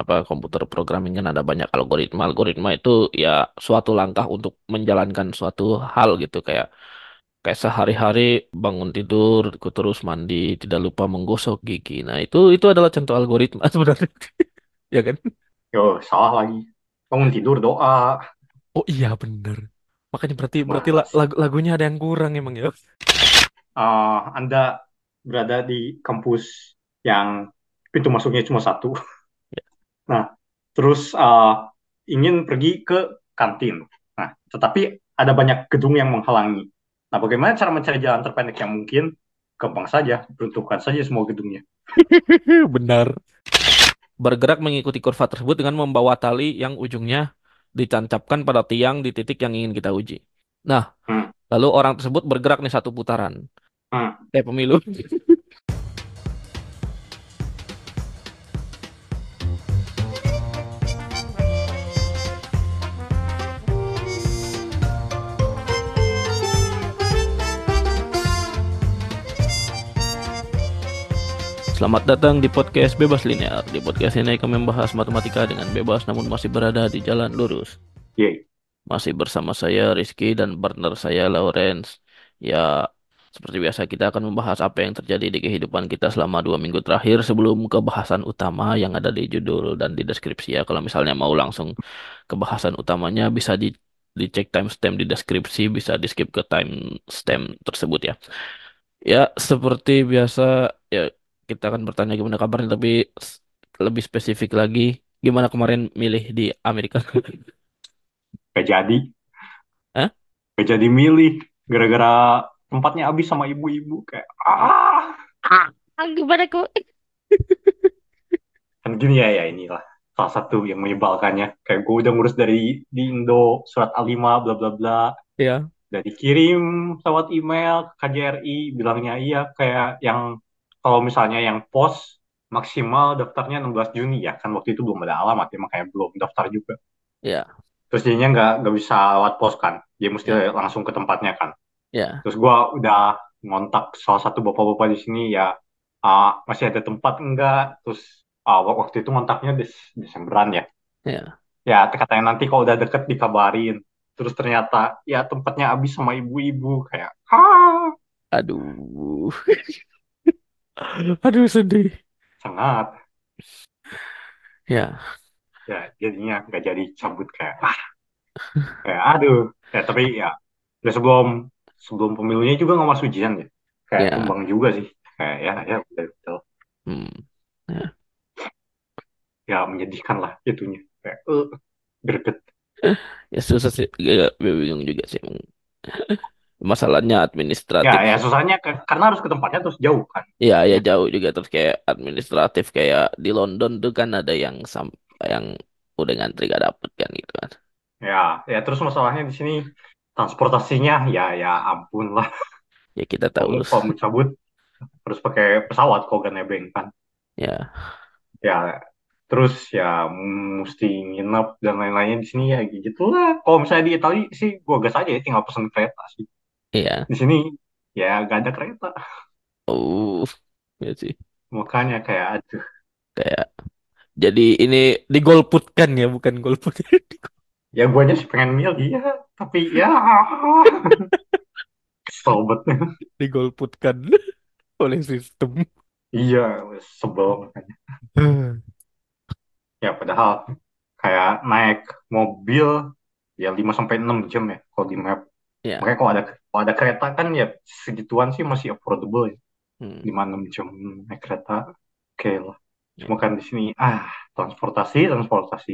apa komputer programming kan ada banyak algoritma. Algoritma itu ya suatu langkah untuk menjalankan suatu hal gitu kayak kayak sehari-hari bangun tidur, terus mandi, tidak lupa menggosok gigi. Nah, itu itu adalah contoh algoritma sebenarnya. Ya kan? Yo, salah lagi. Bangun tidur doa. Oh iya bener. Makanya berarti berarti Mas, lagu lagunya ada yang kurang emang ya. eh, Anda berada di kampus yang pintu masuknya cuma satu. Nah, terus eh, ingin pergi ke kantin. Nah, tetapi ada banyak gedung yang menghalangi. Nah, bagaimana cara mencari jalan terpendek yang mungkin? Gampang saja, peruntukkan saja semua gedungnya. Benar. Bergerak mengikuti kurva tersebut dengan membawa tali yang ujungnya ditancapkan pada tiang di titik yang ingin kita uji. Nah, Hmm, lalu orang tersebut bergerak nih satu putaran. hmm. Kayak pemilu. Selamat datang di podcast Bebas Linear. Di podcast ini kami membahas matematika dengan bebas namun masih berada di jalan lurus. Yeay. Masih bersama saya Rizky dan partner saya Lawrence. Ya, seperti biasa kita akan membahas apa yang terjadi di kehidupan kita selama dua minggu terakhir sebelum ke bahasan utama yang ada di judul dan di deskripsi ya. Kalau misalnya mau langsung ke bahasan utamanya bisa di dicek timestamp di deskripsi, bisa di skip ke timestamp tersebut ya. Ya, seperti biasa ya kita akan bertanya gimana kabarnya tapi lebih spesifik lagi gimana kemarin milih di Amerika? Gak jadi. Hah? Gak jadi milih. Gara-gara tempatnya habis sama ibu-ibu. Kayak, ah. Ah, gimana kok? Kan gini ya, ya inilah. Salah satu yang menyebalkannya. Kayak gue udah ngurus dari di Indo, surat A5, bla bla bla. Ya, Udah dikirim lewat email ke KJRI, bilangnya iya. Kayak yang, kalau misalnya yang pos, maksimal daftarnya 16 Juni ya. Kan waktu itu belum ada alamat ya, makanya belum daftar juga. ya, Terus jadinya nggak nggak bisa lewat pos kan. Dia mesti ya, langsung ke tempatnya kan. ya, Terus gua udah ngontak salah satu bapak-bapak di sini ya ah, masih ada tempat enggak? Terus wak- waktu itu ngontaknya Des Desemberan ya. ya. Ya katanya nanti kalau udah deket dikabarin. Terus ternyata ya tempatnya habis sama ibu-ibu kayak ah Aduh, aduh sedih. sangat. Ya, ya jadinya nggak jadi cabut kayak ah kayak aduh. Ya tapi ya ya sebelum sebelum pemilunya juga nggak masuk ujian ya. Kayak ya, tumbang juga sih. Kayak ya ya udah udah hmm, ya. ya menyedihkan lah itunya. Kayak eh greget. Ya susah sih, ya, bingung juga sih. Masalahnya ya administratif. ya susahnya ke- karena harus ke tempatnya terus jauh kan. Ya, ya ya jauh juga. Terus kayak administratif kayak di London tuh kan ada yang sam yang udah ngantri gak dapet kan gitu kan. ya ya terus masalahnya di sini transportasinya ya ya ampun lah. Ya kita tahu. kalau mau cabut harus pakai pesawat kalau gak nebeng kan. Ya, ya terus ya mesti nginep dan lain-lainnya di sini ya gitu lah. Kalau misalnya di Italia sih gua gas aja ya tinggal pesen kereta sih iya. di sini ya gak ada kereta Oh, ya sih. makanya kayak aduh Kayak jadi ini digolputkan ya, bukan golput. ya guanya sih pengen milih ya tapi ya banget Digolputkan oleh sistem. iya sebel makanya ya padahal kayak naik mobil ya 5 sampai 6 jam ya kalau di map Ya. makanya kalau ada kalau ada kereta kan ya segituan sih masih affordable ya Hmm. 5 6 jam naik kereta oke lah Ya. cuma kan di sini ah transportasi transportasi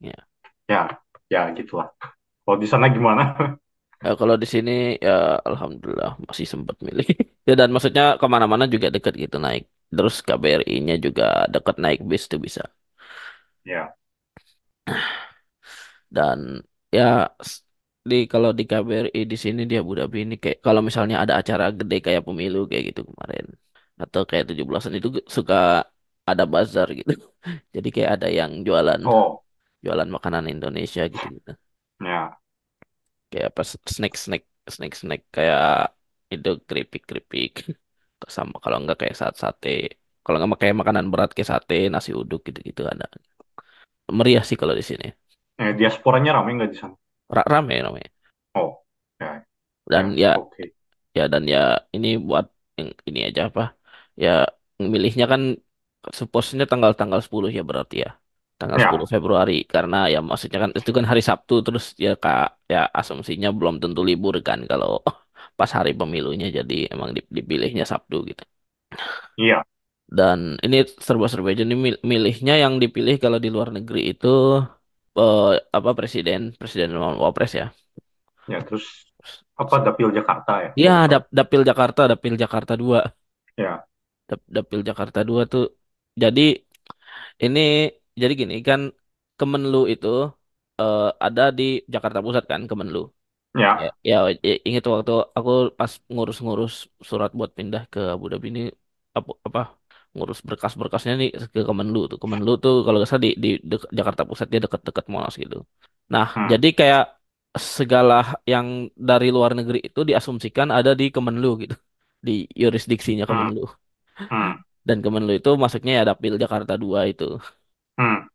Ya. ya ya gitulah kalau di sana gimana Ya, kalau di sini ya alhamdulillah masih sempat milih. Ya dan maksudnya ke mana-mana juga deket gitu naik. Terus KBRI-nya juga deket naik bis tuh bisa. ya Dan ya di kalau di KBRI di sini di Abu Dhabi ini kayak kalau misalnya ada acara gede kayak pemilu kayak gitu kemarin atau kayak 17-an itu suka ada bazar gitu. Jadi kayak ada yang jualan oh jualan makanan Indonesia gitu gitu. ya Kayak apa snack snack snack snack kayak itu keripik keripik sama kalau enggak kayak saat sate kalau enggak kayak makanan berat kayak sate nasi uduk gitu gitu ada. meriah sih kalau di sini. Eh, diasporanya ramai nggak di sana? Ra- Rame, rame. Oh, ya, Dan ya, ya, oke. ya dan ya ini buat yang ini aja apa? Ya milihnya kan supposenya tanggal-tanggal 10 ya berarti ya. Tanggal 10 Ya, Februari karena ya maksudnya kan itu kan hari Sabtu terus ya kak ya asumsinya belum tentu libur kan kalau pas hari pemilunya jadi emang dip- dipilihnya Sabtu gitu. iya, Dan ini serba-serba aja nih mil- milihnya yang dipilih kalau di luar negeri itu eh, apa presiden, presiden sama wapres ya. ya. Terus apa Dapil Jakarta ya? Ya, tahu. dap Dapil Jakarta, Dapil Jakarta dua Ya, Dap- Dapil Jakarta dua tuh. Jadi ini jadi gini kan Kemenlu itu eh, ada di Jakarta Pusat kan Kemenlu. Ya, ya, ya, ya, ingat waktu aku pas ngurus-ngurus surat buat pindah ke Abu Dhabi ini apa, apa ngurus berkas-berkasnya nih ke Kemenlu tuh. Kemenlu tuh kalau nggak salah di, di dek- Jakarta Pusat dia deket-deket Monas gitu. Nah, hmm, jadi kayak segala yang dari luar negeri itu diasumsikan ada di Kemenlu gitu. Di yurisdiksinya hmm, Kemenlu. hmm, Dan Kemenlu itu masuknya ya Dapil Jakarta dua itu. hmm,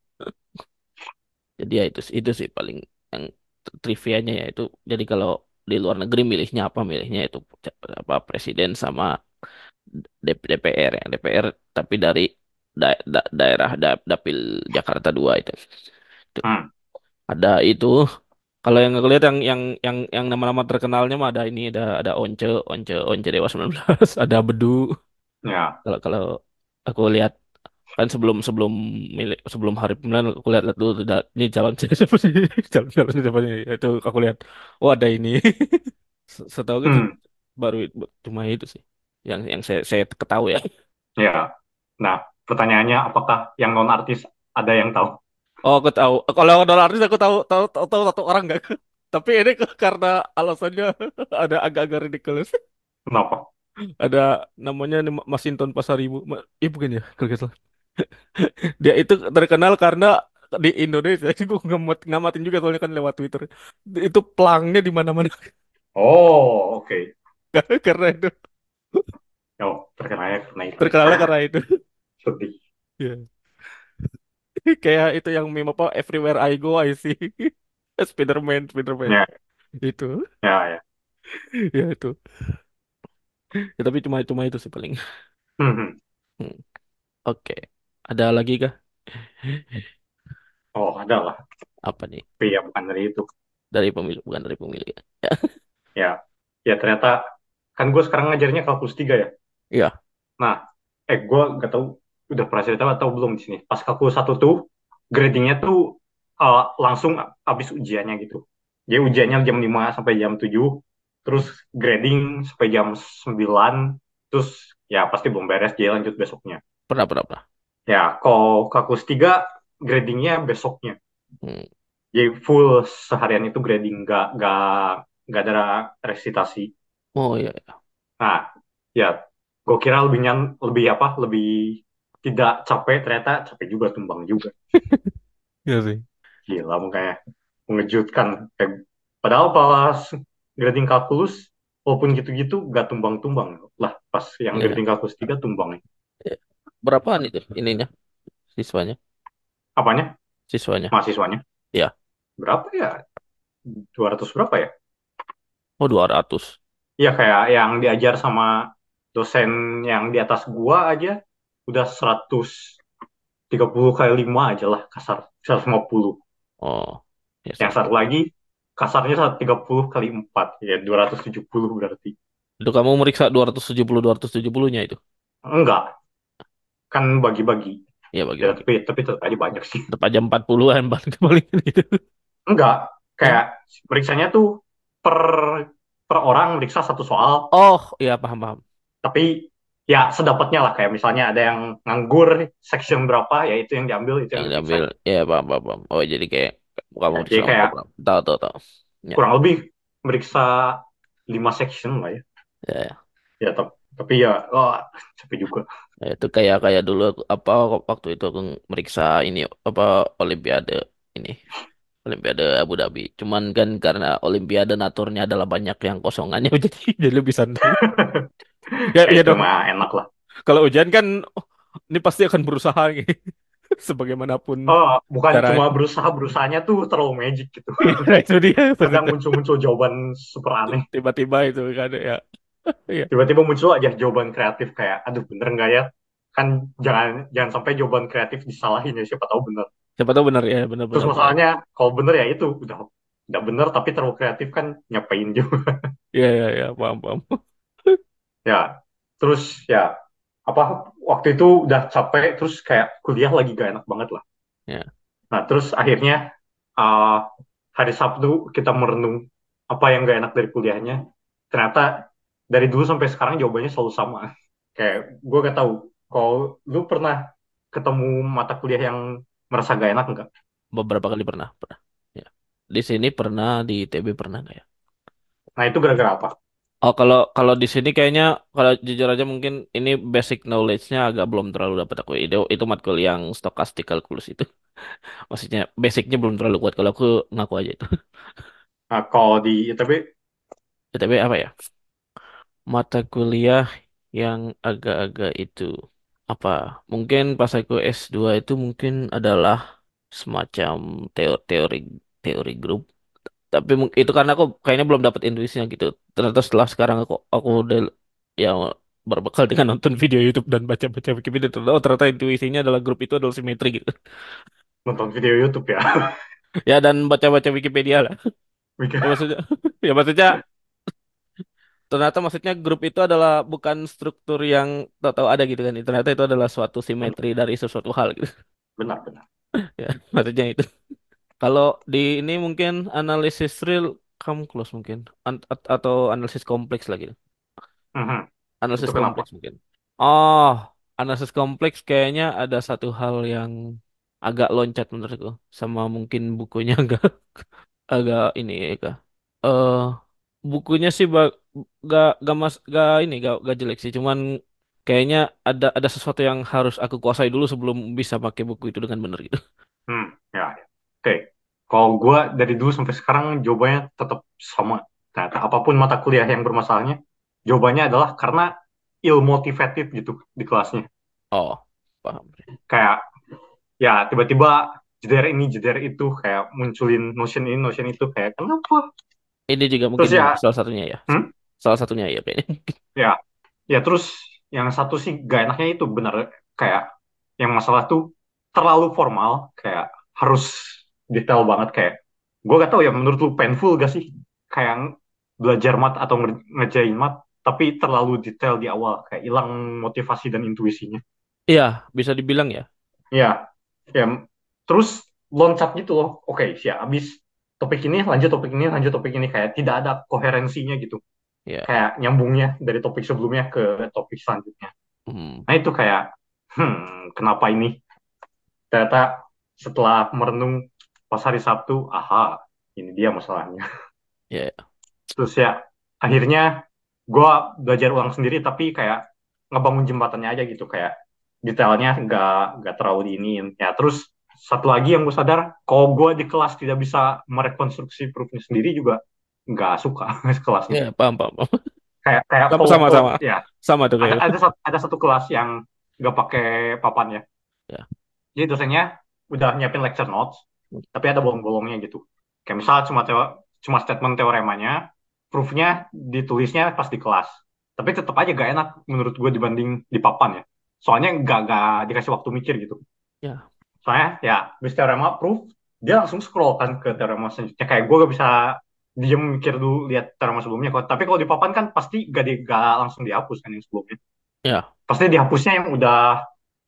Jadi ya itu itu sih paling yang trivianya ya itu. Jadi kalau di luar negeri milihnya apa? Milihnya itu apa presiden sama DPR ya. DPR tapi dari da- da- daerah da- dapil Jakarta dua itu. Itu. hmm, Ada itu. Kalau yang ngelihat yang yang yang yang nama-nama terkenalnya mah ada ini ada ada Once, Once, Once Dewa 19, ada Bedu. ya, Kalau kalau aku lihat kan sebelum sebelum milik sebelum hari pemilihan aku lihat lihat dulu ini calon siapa sih calon calon siapa sih itu aku lihat oh ada ini Se- setahu gitu hmm, baru cuma itu sih yang yang saya saya ketahui ya. Ya. Nah, pertanyaannya apakah yang non artis ada yang tahu? oh aku tahu. Kalau dolar artis aku tahu tahu tahu, tahu satu orang nggak? Tapi ini karena alasannya ada agak-agak ridiculous. Kenapa? ada namanya Masinton Pasaribu. Eh bukan ya? Kalau salah. Dia itu terkenal karena di Indonesia. Sih gue ngamat ngamatin juga soalnya kan lewat Twitter. Itu pelangnya di mana-mana. Oh, oke. karena itu Oh, terkenalnya karena itu. terkenalnya karena itu. Sedih. ya kayak itu yang meme apa Everywhere I Go I See. Spiderman Spiderman. Ya, itu. Ya, ya. ya itu. Ya, tapi cuma cuma itu sih paling. Hmm, hmm. Hmm, oke. Ada lagi kah? Oh, ada lah. apa nih? Tapi ya bukan dari itu. dari pemilu bukan dari pemilih ya. Ya, ya ternyata kan gue sekarang ngajarnya kalkulus 3 ya. ya Nah, eh gue gak tahu udah pernah cerita atau belum di sini. Pas kalkulus satu tuh gradingnya tuh uh, langsung habis ujiannya gitu. Jadi ujiannya jam 5 sampai jam 7, terus grading sampai jam 9, terus ya pasti belum beres, dia lanjut besoknya. pernah pernah pernah Ya, kalau kalkulus 3 gradingnya besoknya. Hmm. Jadi full seharian itu grading, nggak nggak nggak ada resitasi. Oh iya iya. Nah, ya, gue kira lebih nyan, lebih apa, lebih tidak capek, ternyata capek juga, tumbang juga. Iya sih Gila, makanya mengejutkan. Kayak, padahal pas grading kalkulus, walaupun gitu-gitu, gak tumbang-tumbang. Lah, pas yang Iya. grading kalkulus 3 tumbang. Iya. berapaan itu ininya siswanya Apanya? siswanya Mahasiswanya. ya Berapa ya? 200 berapa ya? oh 200 Iya, kayak yang diajar sama dosen yang di atas gua aja, udah 130 kali 5 aja lah, kasar. 150. oh ya Yang satu lagi kasarnya 130 kali 4 ya 270 berarti. itu kamu meriksa 270 270 nya itu Enggak, kan bagi-bagi. ya Ya, bagi-bagi tapi tapi tetap aja banyak sih. tetap aja 40-an paling paling itu Enggak, kayak periksanya tuh per per orang meriksa satu soal, oh iya paham paham. Tapi ya sedapatnya lah. Kayak misalnya ada yang nganggur section berapa ya itu yang diambil itu yang yang diambil. Ya paham paham, paham. oh jadi kayak kamu Ya, jadi kayak tahu tahu tahu. Ya. kurang lebih meriksa 5 section lah ya. ya, ya. Ya tapi, tapi ya oh, capek juga. Ya, itu kayak kayak dulu apa waktu itu aku meriksa ini apa Olimpiade ini Olimpiade Abu Dhabi. Cuman kan karena Olimpiade naturnya adalah banyak yang kosongannya jadi jadi lebih santai. Ya Ya iya dong. enak lah. Kalau ujian kan oh, ini pasti akan berusaha gitu. Sebagaimanapun Oh, bukan cuma caranya. berusaha berusahanya tuh terlalu magic gitu. Nah, itu dia Kadang muncul-muncul jawaban super aneh. Tiba-tiba itu kan ya. Iya. Tiba-tiba muncul aja jawaban kreatif kayak, aduh bener nggak ya? Kan jangan jangan sampai jawaban kreatif disalahin ya siapa tahu bener. Siapa tahu benar ya, Terus benar-benar benar. masalahnya kalau bener ya itu udah udah bener tapi terlalu kreatif kan nyapain juga. Iya, iya, iya, paham, paham. Ya, terus ya apa waktu itu udah capek terus kayak kuliah lagi gak enak banget lah. Ya, Nah, terus akhirnya uh, hari Sabtu kita merenung apa yang gak enak dari kuliahnya. Ternyata dari dulu sampai sekarang jawabannya selalu sama. Kayak gue gak tahu, kalau lu pernah ketemu mata kuliah yang merasa gak enak nggak? beberapa kali pernah, pernah. Ya. Di sini pernah, di ITB pernah nggak ya? Nah, itu gara-gara apa? Oh, kalau kalau di sini kayaknya kalau jujur aja mungkin ini basic knowledge-nya agak belum terlalu dapat aku. Itu itu matkul yang stochastic calculus itu. Maksudnya basicnya belum terlalu kuat kalau aku ngaku aja itu. Nah, kalau di ITB, ITB apa ya? Mata kuliah yang agak-agak itu apa? Mungkin pas aku S2 itu mungkin adalah semacam teori teori teori grup. Tapi itu karena aku kayaknya belum dapat intuisinya gitu. Ternyata setelah sekarang aku aku udah ya berbekal dengan nonton video YouTube dan baca-baca Wikipedia ternyata, oh ternyata intuisinya adalah grup itu adalah simetri gitu. nonton video YouTube ya. Ya dan baca-baca Wikipedia lah. Ya maksudnya ya maksudnya ternyata maksudnya grup itu adalah bukan struktur yang tahu-tahu ada gitu kan. Ternyata itu adalah suatu simetri dari sesuatu hal gitu. Benar-benar. Ya, maksudnya itu. Kalau di ini mungkin analisis real come close mungkin An- at- atau analisis kompleks lagi. Mhm. Itu Analisis kenapa? kompleks mungkin. Oh, analisis kompleks kayaknya ada satu hal yang agak loncat menurutku. Sama mungkin bukunya agak agak ini ya Kak. Eh bukunya sih gak gak mas gak ini gak, gak jelek sih. Cuman kayaknya ada ada sesuatu yang harus aku kuasai dulu sebelum bisa pakai buku itu dengan benar gitu. Hmm, ya. ya. Oke. Kalau gue dari dulu sampai sekarang jawabannya tetap sama. Ternyata apa pun mata kuliah yang bermasalahnya, jawabannya adalah karena ill motivated gitu di kelasnya. Oh, paham. Kayak ya tiba-tiba jeder ini jeder itu kayak munculin notion ini notion itu kayak kenapa? Ini juga mungkin Terus ya, salah satunya ya. hmm, Salah satunya ya kayaknya. ya, ya terus yang satu sih gak enaknya itu benar kayak yang masalah tuh terlalu formal kayak harus detail banget kayak gue gak tahu ya menurut lu painful gak sih? Kayak belajar mat atau nge- ngerjain mat tapi terlalu detail di awal kayak hilang motivasi dan intuisinya. Iya, bisa dibilang ya. ya ya terus loncat gitu loh. Oke sih habis topik ini lanjut topik ini lanjut topik ini kayak tidak ada koherensinya gitu Ya. kayak nyambungnya dari topik sebelumnya ke topik selanjutnya Hmm. nah itu kayak hmm kenapa ini ternyata setelah merenung pas hari Sabtu aha ini dia masalahnya Ya. terus ya akhirnya gue belajar ulang sendiri tapi kayak ngebangun jembatannya aja gitu kayak detailnya nggak nggak terlalu diinin ya terus satu lagi yang gue sadar kalau gue di kelas tidak bisa merekonstruksi proofnya sendiri juga nggak suka kelasnya Ya, paham, paham. paham. kayak kayak Sama, sama, sama. Ya Sama tuh ada kayak. ada satu, ada satu kelas yang nggak pakai papan ya Ya. jadi dosennya udah nyiapin lecture notes tapi ada bolong-bolongnya gitu kayak misal cuma teo- cuma statement teoremanya proofnya ditulisnya pas di kelas tapi tetap aja gak enak menurut gue dibanding di papan ya soalnya gak, gak dikasih waktu mikir gitu Ya. soalnya ya habis teorema proof dia langsung scroll kan ke teorema selanjutnya kayak gue gak bisa diem mikir dulu lihat teorema sebelumnya Kalo- tapi kalau di papan kan pasti gak, di, gak langsung dihapus kan yang sebelumnya Ya. pasti dihapusnya yang udah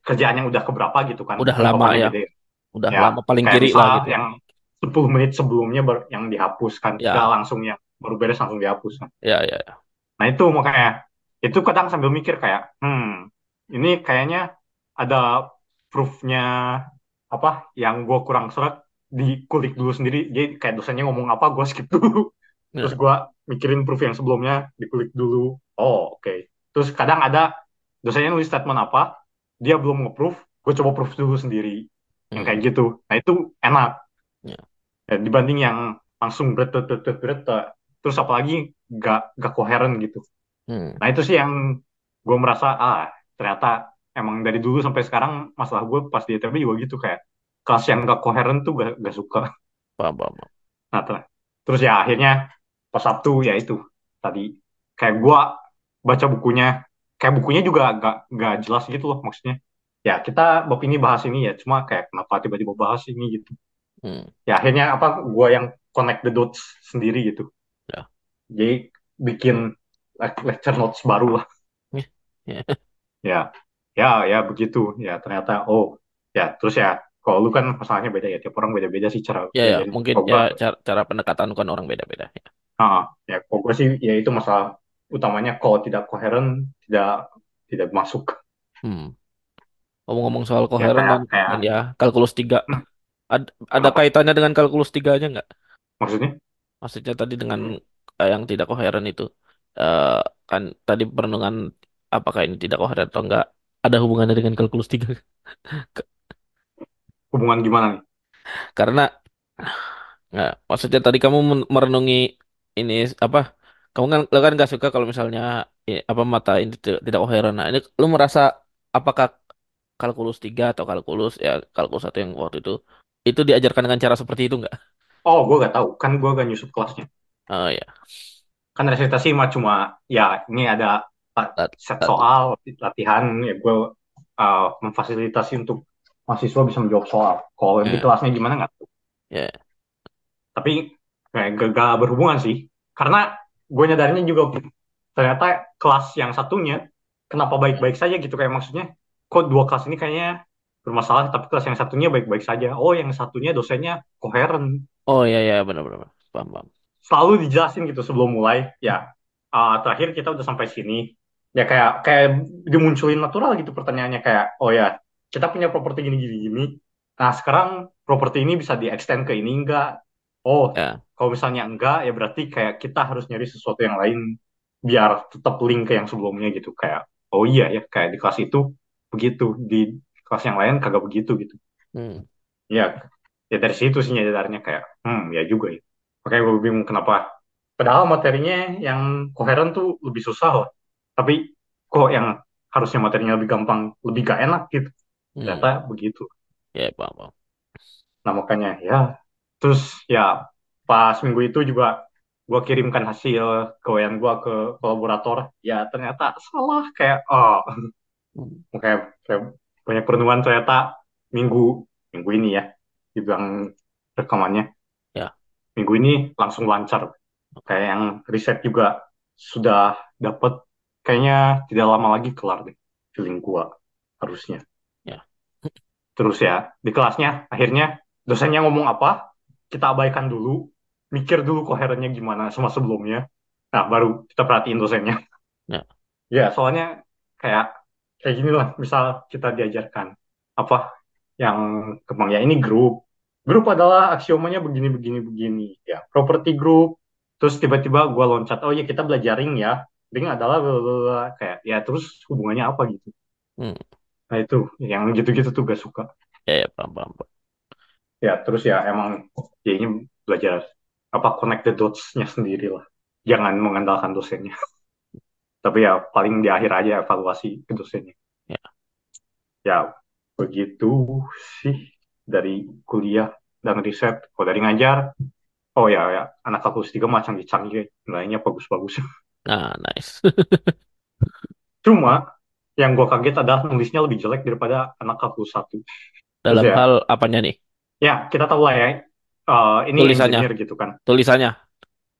kerjaan yang udah keberapa gitu kan Udah kan lama ya. gede Udah ya lama paling kiri lah gitu. yang 10 menit sebelumnya baru yang dihapuskan gak Ya. langsung yang baru beres langsung dihapus kan. Ya, ya, ya. nah itu makanya itu kadang sambil mikir kayak hmm ini kayaknya ada proofnya apa yang gue kurang seret dikulik dulu sendiri jadi kayak dosennya ngomong apa gue skip dulu terus Ya. gue mikirin proof yang sebelumnya dikulik dulu oh oke terus kadang ada dosennya nulis statement apa dia belum nge-proof gue coba proof dulu sendiri yang Hmm. kayak gitu nah itu enak Ya. Ya, dibanding yang langsung bret bret bret bret, bret, terus apalagi gak gak koheren gitu Hmm. nah itu sih yang gue merasa ah ternyata emang dari dulu sampai sekarang masalah gue pas di ITB juga gitu kayak kelas yang gak koheren tuh gak, gak suka. paham paham. Nah, ter- terus ya akhirnya pas Sabtu ya itu tadi kayak gue baca bukunya, kayak bukunya juga gak, gak jelas gitu loh maksudnya. Ya kita bab ini bahas ini ya, cuma kayak kenapa tiba-tiba bahas ini gitu. Hmm, Ya akhirnya apa gue yang connect the dots sendiri gitu. ya. Jadi bikin le- lecture notes baru lah. Ya. Ya, ya, ya begitu. Ya ternyata oh ya terus ya kalau lu kan masalahnya beda ya tiap orang beda-beda sih cara Ya, ya, mungkin ya cara, cara pendekatan kan orang beda-beda. Ya. ah, ya kalau gua sih ya itu masalah utamanya kalau tidak koheren tidak tidak masuk. Hmm. Ngomong-ngomong soal Ya koheren kayak dan, kayak dan ya kalkulus tiga, hmm, Ad, ada kenapa? kaitannya dengan kalkulus tiganya nggak? Maksudnya? Maksudnya tadi dengan eh, yang tidak koheren itu, eh kan tadi perenungan apakah ini tidak koheren atau enggak ada hubungannya dengan kalkulus tiga? Hubungan gimana nih? Karena nggak, maksudnya tadi kamu merenungi ini apa? Kamu kan lo kan nggak suka kalau misalnya eh, apa mata ini tidak, koheren. Nah, ini lu merasa apakah kalkulus tiga atau kalkulus ya kalkulus satu yang waktu itu itu diajarkan dengan cara seperti itu nggak? Oh, gua gak tahu. Kan gua gak nyusup kelasnya. Oh ya, Kan resitasi mah cuma ya ini ada set soal latihan ya gue uh, memfasilitasi untuk mahasiswa bisa menjawab soal. Kalau di ya, kelasnya gimana nggak tahu. ya, Tapi kayak gak, gak berhubungan sih. Karena gue nyadarinnya juga ternyata kelas yang satunya kenapa baik-baik saja gitu kayak maksudnya kok dua kelas ini kayaknya bermasalah tapi kelas yang satunya baik-baik saja. Oh, yang satunya dosennya koheren. Oh ya ya benar-benar paham paham. Selalu dijelasin gitu sebelum mulai. Ya, uh, terakhir kita udah sampai sini. Ya kayak kayak dimunculin natural gitu pertanyaannya kayak oh ya kita punya properti gini gini gini. Nah sekarang properti ini bisa di-extend ke ini enggak? Oh Ya, kalau misalnya enggak ya berarti kayak kita harus nyari sesuatu yang lain biar tetap link ke yang sebelumnya gitu kayak oh iya ya kayak di kelas itu begitu di kelas yang lain kagak begitu gitu. hmm, Ya ya dari situ sih nyadarnya kayak hmm ya juga ya. Makanya gue bingung kenapa Padahal materinya yang koheren tuh lebih susah loh. Tapi kok yang harusnya materinya lebih gampang, lebih gak enak gitu. Ternyata hmm, begitu. ya paham paham. Nah makanya ya. Terus ya pas minggu itu juga gue kirimkan hasil gawean gue ke kolaborator. Ya ternyata salah kayak oh Hmm, kayak, kayak banyak perenungan ternyata minggu minggu ini ya dibilang rekamannya Ya, minggu ini langsung lancar kayak yang riset juga sudah dapat kayaknya tidak lama lagi kelar deh feeling gua harusnya ya, terus ya di kelasnya akhirnya dosennya ngomong apa? Kita abaikan dulu mikir dulu koherennya gimana sama sebelumnya. Nah baru kita perhatiin dosennya. Ya, ya soalnya kayak kayak gini lah misal kita diajarkan apa yang kembang ya ini grup. Grup adalah aksiomanya begini begini begini. Ya properti grup. Terus tiba-tiba gua loncat oh ya kita belajar ring ya. Ring adalah blablabla. kayak ya terus hubungannya apa gitu? Hmm, nah itu yang gitu-gitu tuh gak suka ya, ya paham paham. paham. ya terus ya emang ya ini belajar apa connect the dots-nya sendiri lah jangan mengandalkan dosennya tapi ya paling di akhir aja evaluasi ke dosennya Ya, ya begitu sih dari kuliah dan riset kalau dari ngajar oh ya ya anak kalkulus tiga macam canggih nilainya bagus-bagus nah nice. cuma yang gue kaget adalah nulisnya lebih jelek daripada anak kalkulus satu. Terus Dalam ya hal apanya nih? ya kita tahu lah ya eh, ini Tulisannya, engineer gitu kan. Tulisannya.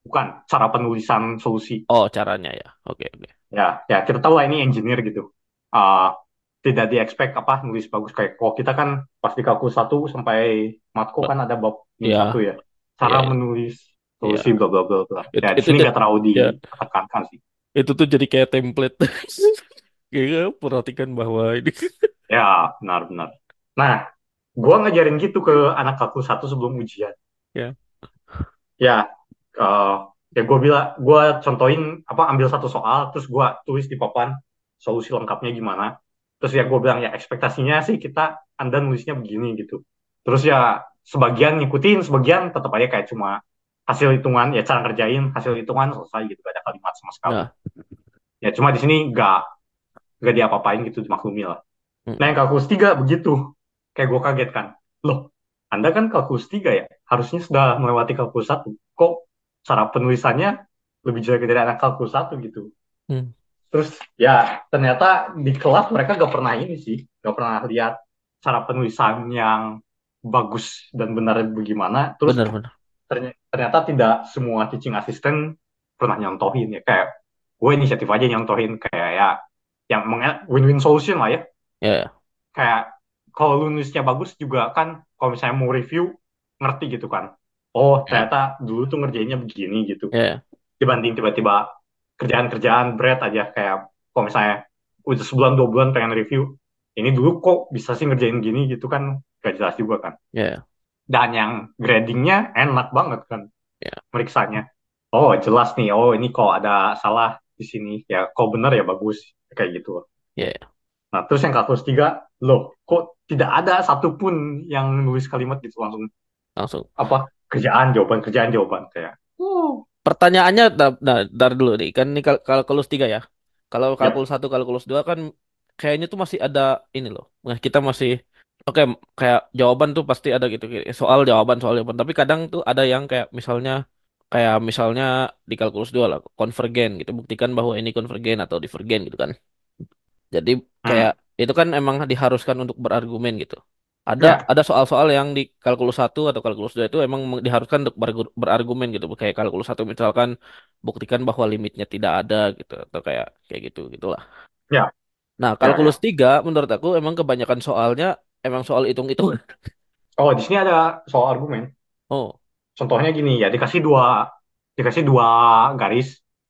bukan cara penulisan solusi. Oh caranya ya. Oke oke. ya ya kita tahu lah ini engineer gitu. Ah, tidak di expect apa nulis bagus. Kayak kalau kita kan pas di kalkulus satu sampai matko kan ada bab ini satu Ya, ya cara ya, menulis ya. solusi bla bla bla bla. Itu ya di sini nggak terlalu ya. ditekankan sih. Itu tuh jadi kayak template. Kayaknya perhatikan bahwa ini. ya benar benar. Nah gua ngajarin gitu ke anak kalkulus satu sebelum ujian. Ya. ya eh, ya gue bilang gue contohin apa ambil satu soal terus gue tulis di papan solusi lengkapnya gimana. Terus ya gue bilang ya ekspektasinya sih kita anda nulisnya begini gitu. Terus ya sebagian ngikutin sebagian tetap aja kayak cuma hasil hitungan ya cara ngerjain hasil hitungan selesai gitu gak ada kalimat sama sekali. Nah, ya cuma di sini gak gak diapa-apain gitu dimaklumi lah Hmm. Nah yang kalkulus 3 begitu. Kayak gue kaget kan. Loh, Anda kan kalkulus 3 ya? Harusnya sudah melewati kalkulus 1. Kok cara penulisannya lebih jelek dari anak kalkulus 1 gitu. Hmm. Terus ya ternyata di kelas mereka gak pernah ini sih. Gak pernah lihat cara penulisan yang bagus dan benar bagaimana. Terus Benar-benar. ternyata tidak semua teaching assistant pernah nyontohin ya. Kayak gue inisiatif aja nyontohin kayak ya yang win-win solution lah ya. Ya, ya. Kayak kalau lu nulisnya bagus juga kan kalau misalnya mau review ngerti gitu kan. Oh, Ya, ternyata dulu tuh ngerjainnya begini gitu. ya. Dibanding tiba-tiba kerjaan-kerjaan berat aja kayak kalau misalnya udah sebulan dua bulan pengen review, ini dulu kok bisa sih ngerjain gini gitu kan gak jelas juga kan. Ya. Dan yang gradingnya enak banget kan Ya. meriksanya. Oh jelas nih, oh ini kok ada salah di sini ya, kok bener ya bagus kayak gitu. Ya, ya. Nah terus yang kalkulus tiga, loh kok tidak ada satupun yang nulis kalimat gitu langsung Langsung. apa kerjaan jawaban kerjaan jawaban kayak. Oh. Pertanyaannya, nah, nah, dar dulu nih. Kan ini kal kalkulus 3 ya. Kalau kalkulus 1, kalkulus 2 kan kayaknya tuh masih ada ini loh. Nah, kita masih Oke, kayak jawaban tuh pasti ada gitu. Soal jawaban, soal jawaban. Tapi kadang tuh ada yang kayak misalnya kayak misalnya di kalkulus 2 lah, konvergen gitu. Buktikan bahwa ini konvergen atau divergen gitu kan. Jadi kayak Hmm. itu kan emang diharuskan untuk berargumen gitu. Ada Ya, ada soal-soal yang di kalkulus 1 atau kalkulus 2 itu emang diharuskan untuk berargu- berargumen gitu. Kayak kalkulus 1 misalkan buktikan bahwa limitnya tidak ada gitu atau kayak kayak gitu gitulah. ya, Nah, ya, kalkulus ya. 3 menurut aku emang kebanyakan soalnya emang soal hitung-hitung. Oh di sini ada soal argumen. Oh, Contohnya gini ya, dikasih dua dikasih dua garis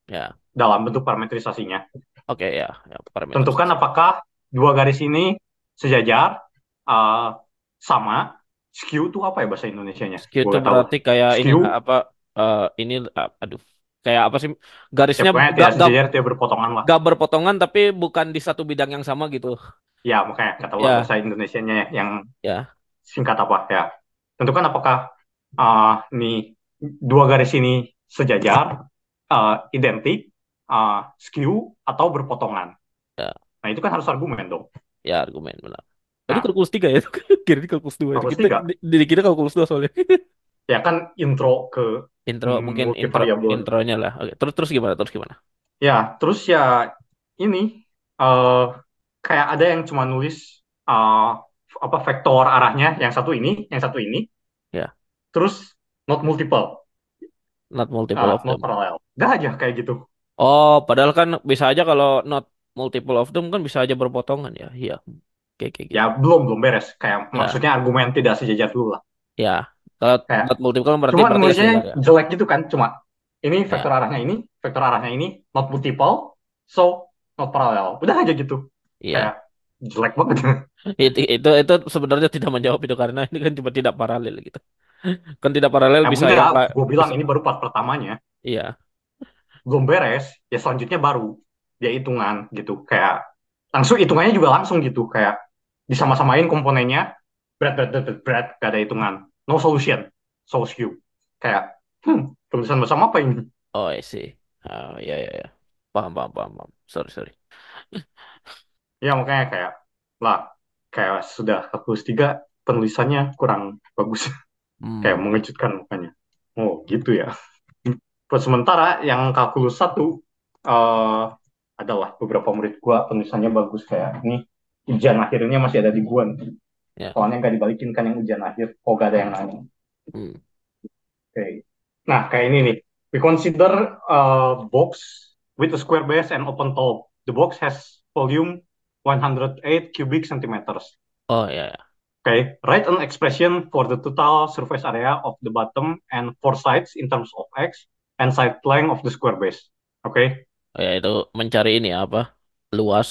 ya. dalam bentuk parametrisasinya. Oke ya, ya Tentukan parametrisasi. apakah dua garis ini sejajar, uh, sama. Skew itu apa ya bahasa Indonesianya? Skew Gue itu gak tahu. berarti kayak ini Skew, apa eh, ini ah, aduh. Kayak apa sih ya garisnya pokoknya gak, gak, sejajar, tidak berpotongan lah. gak berpotongan tapi bukan di satu bidang yang sama gitu. Ya, makanya kata Ya, bahasa Indonesianya yang ya, singkat apa ya. Tentukan apakah uh, nih dua garis ini sejajar, uh, identik, uh, skew, atau berpotongan. ya, Nah, itu kan harus argumen dong. ya argumen benar. Tadi Nah, kalkulus 3 ya. Kira ini kalkulus 2 itu. kalkulus tiga. di, di kita kalkulus 2 soalnya. Ya kan intro ke Intro mungkin intro intronya lah. Oke, terus terus gimana? Terus gimana? Ya, terus ya ini eh kayak ada yang cuma nulis eh, apa vektor arahnya yang satu ini, yang satu ini, Ya, terus not multiple, not multiple eh, of not them. parallel. Dah aja kayak gitu. Oh, padahal kan bisa aja kalau not multiple of them kan bisa aja berpotongan ya. Iya. Kayak kayak gitu. Ya belum belum beres. Kayak Ya, maksudnya argumen tidak sejajar dulu lah. ya. Kalau Kayak not multiple kan berarti cuma berarti ya nulisnya ya. jelek gitu kan. Cuma ini Ya, vektor arahnya ini, vektor arahnya ini not multiple, so not parallel. Udah aja gitu. iya. Kayak jelek banget. Itu itu itu sebenarnya tidak menjawab itu karena ini kan cuma tidak paralel gitu. Kan tidak paralel Ya bisa yang enggak, la- gue bilang ini baru part pertamanya. Iya, belum beres, ya selanjutnya baru dia hitungan gitu. Kayak langsung hitungannya juga langsung gitu. Kayak disama-samain komponennya, berat, berat, berat, berat, berat, gak ada hitungan. No solution, so skew. Kayak, hmm, tulisan bersama apa ini? Oh, I see. Oh, iya iya. Paham paham paham paham. Sorry sorry. Ya makanya kayak, lah, kayak sudah kalkulus tiga, penulisannya kurang bagus. kayak Hmm. mengejutkan makanya. Oh gitu ya. Sementara yang kalkulus satu, eh adalah beberapa murid gua penulisannya bagus kayak ini ujian akhirnya masih ada di gua nih. Ya. Soalnya nggak dibalikin kan yang ujian akhir. Oh gak ada yang nanya. Hmm. Oke. Nah kayak ini nih. We consider a box with a square base and open top. The box has volume 108 cubic centimeters. Oh iya iya. Okay, write an expression for the total surface area of the bottom and four sides in terms of x and side length of the square base. Oke, okay? Oh, ya itu mencari ini ya, apa? Luas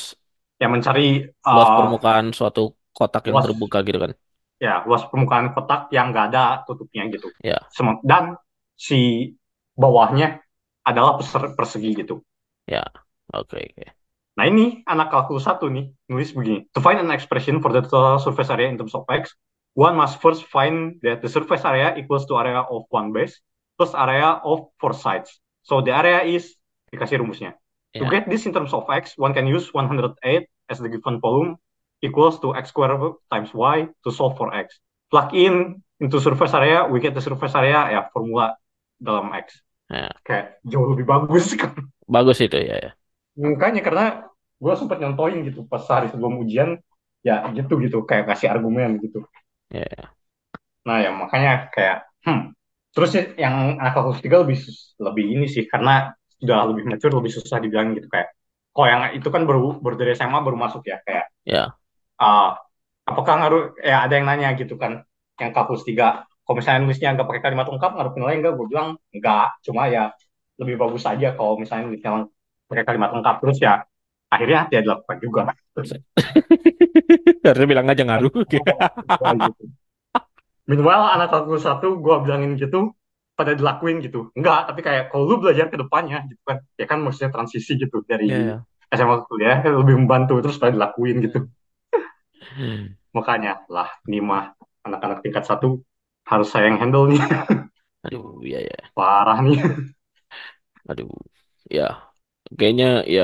yang mencari luas uh, permukaan suatu kotak yang luas terbuka gitu kan. ya luas permukaan kotak yang nggak ada tutupnya gitu. Ya. Dan si bawahnya adalah perse- persegi gitu. Ya. Oke oke. Nah ini anak kalkulus satu nih nulis begini. To find an expression for the total surface area in terms of x, one must first find that the surface area equals to area of one base plus area of four sides. So the area is dikasih rumusnya. To Ya. get this in terms of x, one can use 108 as the given volume equals to x squared times y to solve for x. Plug in into surface area, we get the surface area ya formula dalam x. Ya, Kayak jauh lebih bagus kan. bagus itu ya ya. Makanya karena gue sempet nyontohin gitu pas hari sebelum ujian ya gitu gitu kayak kasih argumen gitu. Ya, ya. Nah ya makanya kayak hmm. Terus yang anak kelas tiga lebih lebih ini sih karena sudah lebih mature lebih susah dibilang gitu kayak kok yang itu kan baru baru dari SMA baru masuk ya kayak Ya, ah, apakah ngaruh ya ada yang nanya gitu kan yang kalkulus tiga kalau misalnya nulisnya nggak pakai kalimat lengkap ngaruh nilai enggak gue bilang enggak cuma ya lebih bagus aja kalau misalnya nulisnya pakai kalimat lengkap terus ya akhirnya tidak dilakukan juga terus harusnya bilang aja ngaruh. gitu. Meanwhile anak kalkulus satu gue bilangin gitu pada dilakuin gitu enggak tapi kayak kalau lu belajar ke depannya gitu kan ya kan maksudnya transisi gitu dari Ya, ya. SMA ke kuliah kan lebih membantu terus pada dilakuin gitu Hmm. makanya lah ini mah anak-anak tingkat satu harus saya yang handle nih Aduh, ya ya. parah nih Aduh, ya. Kayaknya ya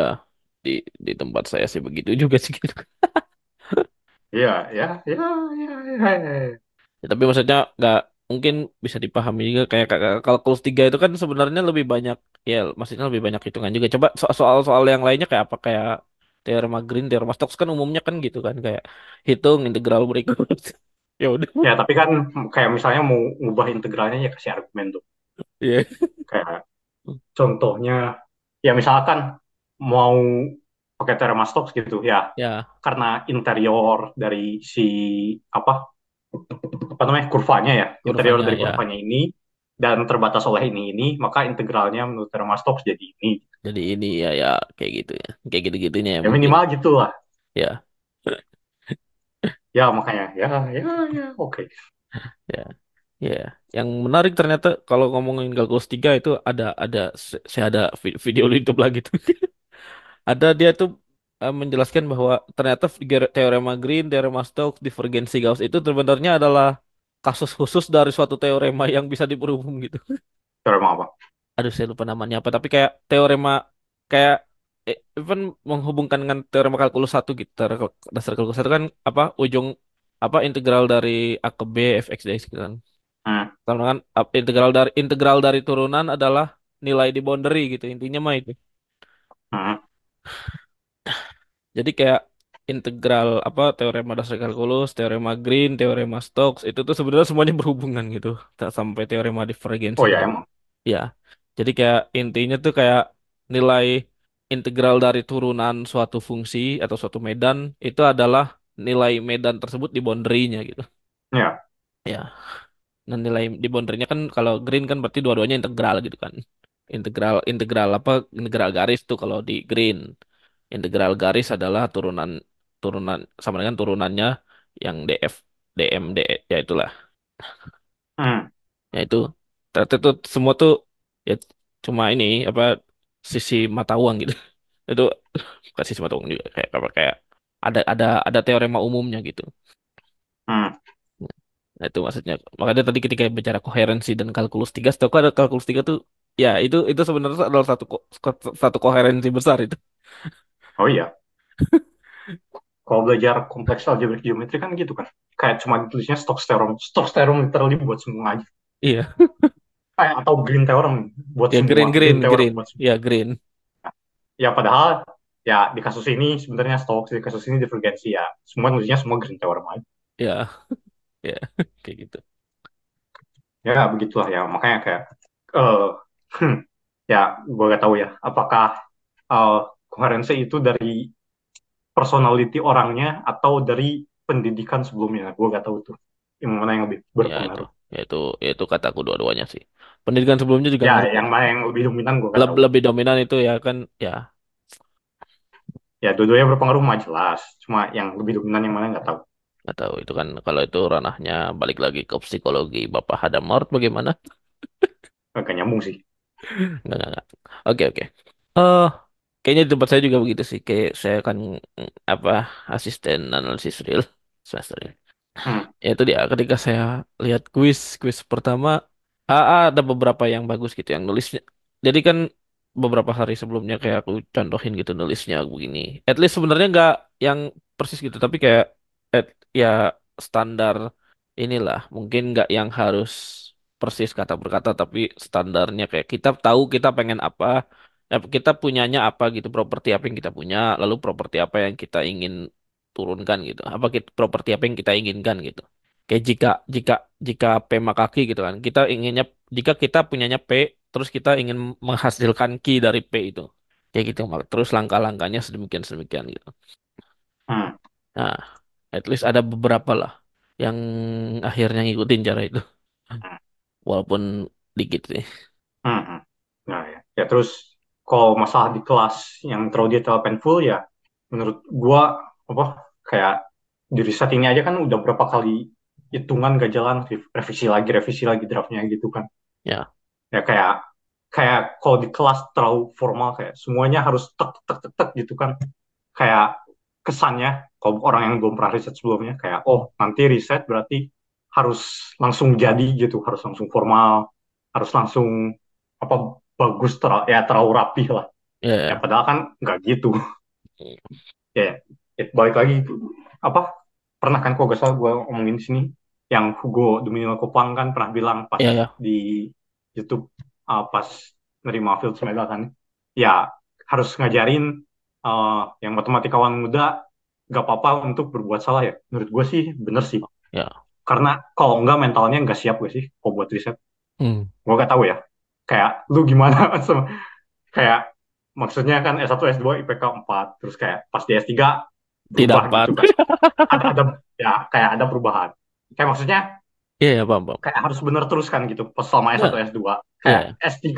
di di tempat saya sih begitu juga sih gitu. Iya, ya, ya, ya, ya, ya. Ya, tapi maksudnya nggak mungkin bisa dipahami juga kayak kayak kalkulus tiga itu kan sebenarnya lebih banyak ya maksudnya lebih banyak hitungan juga. Coba so- soal-soal yang lainnya kayak apa kayak teorema Green, teorema Stokes kan umumnya kan gitu kan kayak hitung integral berikut. Ya udah. Ya, tapi kan kayak misalnya mau ngubah integralnya ya kasih argumen tuh. Iya. Kayak contohnya, ya misalkan mau pakai Stokes gitu ya, Ya, karena interior dari si apa apa namanya kurvanya ya, interior kurvanya dari ya. kurvanya ini dan terbatas oleh ini ini, maka integralnya menurut Stokes jadi ini. Jadi ini ya ya kayak gitu ya. Kayak gitu-gitunya ya Ya mungkin. minimal gitulah. Ya, Ya makanya, ya, ya, ya, oke. ya. Ya, yang menarik ternyata kalau ngomongin kalkulus 3 itu ada ada saya ada vi- video YouTube lagi tuh. Ada dia tuh eh, menjelaskan bahwa ternyata teorema Green, teorema Stokes, divergensi Gauss itu sebenarnya adalah kasus khusus dari suatu teorema yang bisa diperumum gitu. Teorema apa? Aduh, saya lupa namanya apa, tapi kayak teorema kayak eh, even menghubungkan dengan teorema kalkulus satu gitu. Dasar kalkulus satu kan apa ujung apa integral dari A ke B fx dx gitu kan. Hmm, ap- integral dari integral dari turunan adalah nilai di boundary gitu. Intinya mah itu. hmm. Jadi kayak integral apa teorema dasar kalkulus, teorema Green, teorema Stokes itu tuh sebenarnya semuanya berhubungan gitu. Tak sampai teorema divergensi Oh ya emang. Ya. Jadi kayak intinya tuh kayak nilai integral dari turunan suatu fungsi atau suatu medan itu adalah nilai medan tersebut di boundary-nya gitu. Ya. Ya. Nah, nilai di boundary-nya kan kalau green kan berarti dua-duanya integral gitu kan. Integral integral apa? Integral garis tuh kalau di green. Integral garis adalah turunan turunan sama dengan turunannya yang df dm d ya itulah. Hmm. Ya itu ternyata itu semua tuh ya cuma ini apa sisi mata uang gitu. Itu bukan sisi mata uang juga kayak apa kayak ada ada ada teorema umumnya gitu. Hmm. Nah, itu maksudnya. Makanya tadi ketika bicara koherensi dan kalkulus tiga, setahu ada kalkulus tiga tuh ya itu itu sebenarnya adalah satu satu koherensi besar itu. Oh iya. Kalau belajar kompleks algebra geometri kan gitu kan. Kayak cuma ditulisnya Stokes theorem. Stokes theorem literally buat semua aja. Iya. Eh, atau Green theorem buat Ya semua. green green theorem green. buat semua. Ya green. Ya padahal ya di kasus ini sebenarnya Stokes, di kasus ini divergensi ya. Semua nulisnya semua Green theorem aja. Ya. Ya kayak gitu. Ya begitulah ya. Makanya kayak eh hmm, ya gue gak tahu ya apakah eh, koherensi itu dari personality orangnya atau dari pendidikan sebelumnya. Gue gak tahu tuh. Yang mana yang lebih Ya itu. berpengaruh. Ya itu ya itu kataku dua-duanya sih. Pendidikan sebelumnya juga Ya, yang mana yang lebih dominan gue Leb- lebih dominan itu ya kan ya Ya, dua-duanya berpengaruh mah jelas. Cuma yang lebih dominan yang mana nggak tahu. nggak tahu itu kan kalau itu ranahnya balik lagi ke psikologi Bapak Hadamard bagaimana? Agak nyambung sih. Nggak, nggak, nggak. Oke, oke. Eh, kayaknya di tempat saya juga begitu sih. Kayak saya kan mm, apa asisten analisis real semester ini. Hmm. Ya itu dia. Ketika saya lihat kuis, kuis pertama, AA ada beberapa yang bagus gitu yang nulisnya. Jadi kan beberapa hari sebelumnya kayak aku contohin gitu nulisnya begini. At least sebenarnya nggak yang persis gitu, tapi kayak at, ya standar inilah. Mungkin nggak yang harus persis kata per kata, tapi standarnya kayak kita tahu kita pengen apa, eh, kita punyanya apa gitu, properti apa yang kita punya, lalu properti apa yang kita ingin turunkan gitu. Apa kita, properti apa yang kita inginkan gitu. Kayak jika jika jika P maka Q gitu kan. Kita inginnya jika kita punyanya P terus kita ingin menghasilkan Q dari P itu. Kayak gitu. Terus langkah-langkahnya sedemikian sedemikian gitu. Hmm. Nah, at least ada beberapa lah yang akhirnya ngikutin cara itu. Hmm. Walaupun dikit sih. Hmm. Nah, ya. ya terus kalau masalah di kelas yang terlalu detail painful ya menurut gua apa kayak di riset ini aja kan udah berapa kali hitungan gak jalan revisi lagi revisi lagi draftnya gitu kan Ya, ya kayak kayak kalau di kelas terlalu formal kayak semuanya harus tek tek tek tek gitu kan kayak kesannya kalau orang yang belum pernah riset sebelumnya kayak oh nanti riset berarti harus langsung jadi gitu harus langsung formal harus langsung apa bagus ter ya terlalu rapi lah ya, ya ya. padahal kan nggak gitu ya ya, balik lagi apa pernah kan kok gak salah gue omongin sini yang Hugo Domino Kopang kan pernah bilang pas Ya, ya. di YouTube uh, pas nerima Fields Medal kan ya harus ngajarin uh, yang matematikawan muda gak apa-apa untuk berbuat salah ya menurut gue sih bener sih Ya. Karena kalau enggak mentalnya nggak siap gue sih kalau buat riset? Hmm. gue gak tahu ya. Kayak lu gimana? Kayak maksudnya kan S1 S2 IPK 4 terus kayak pas di S3 Tidak gitu kan. Ada ada ya kayak ada perubahan. Kayak maksudnya Iya, ya, paham, paham. kayak harus benar terus kan gitu pas selama S1 Ya, S2 kayak ya, S3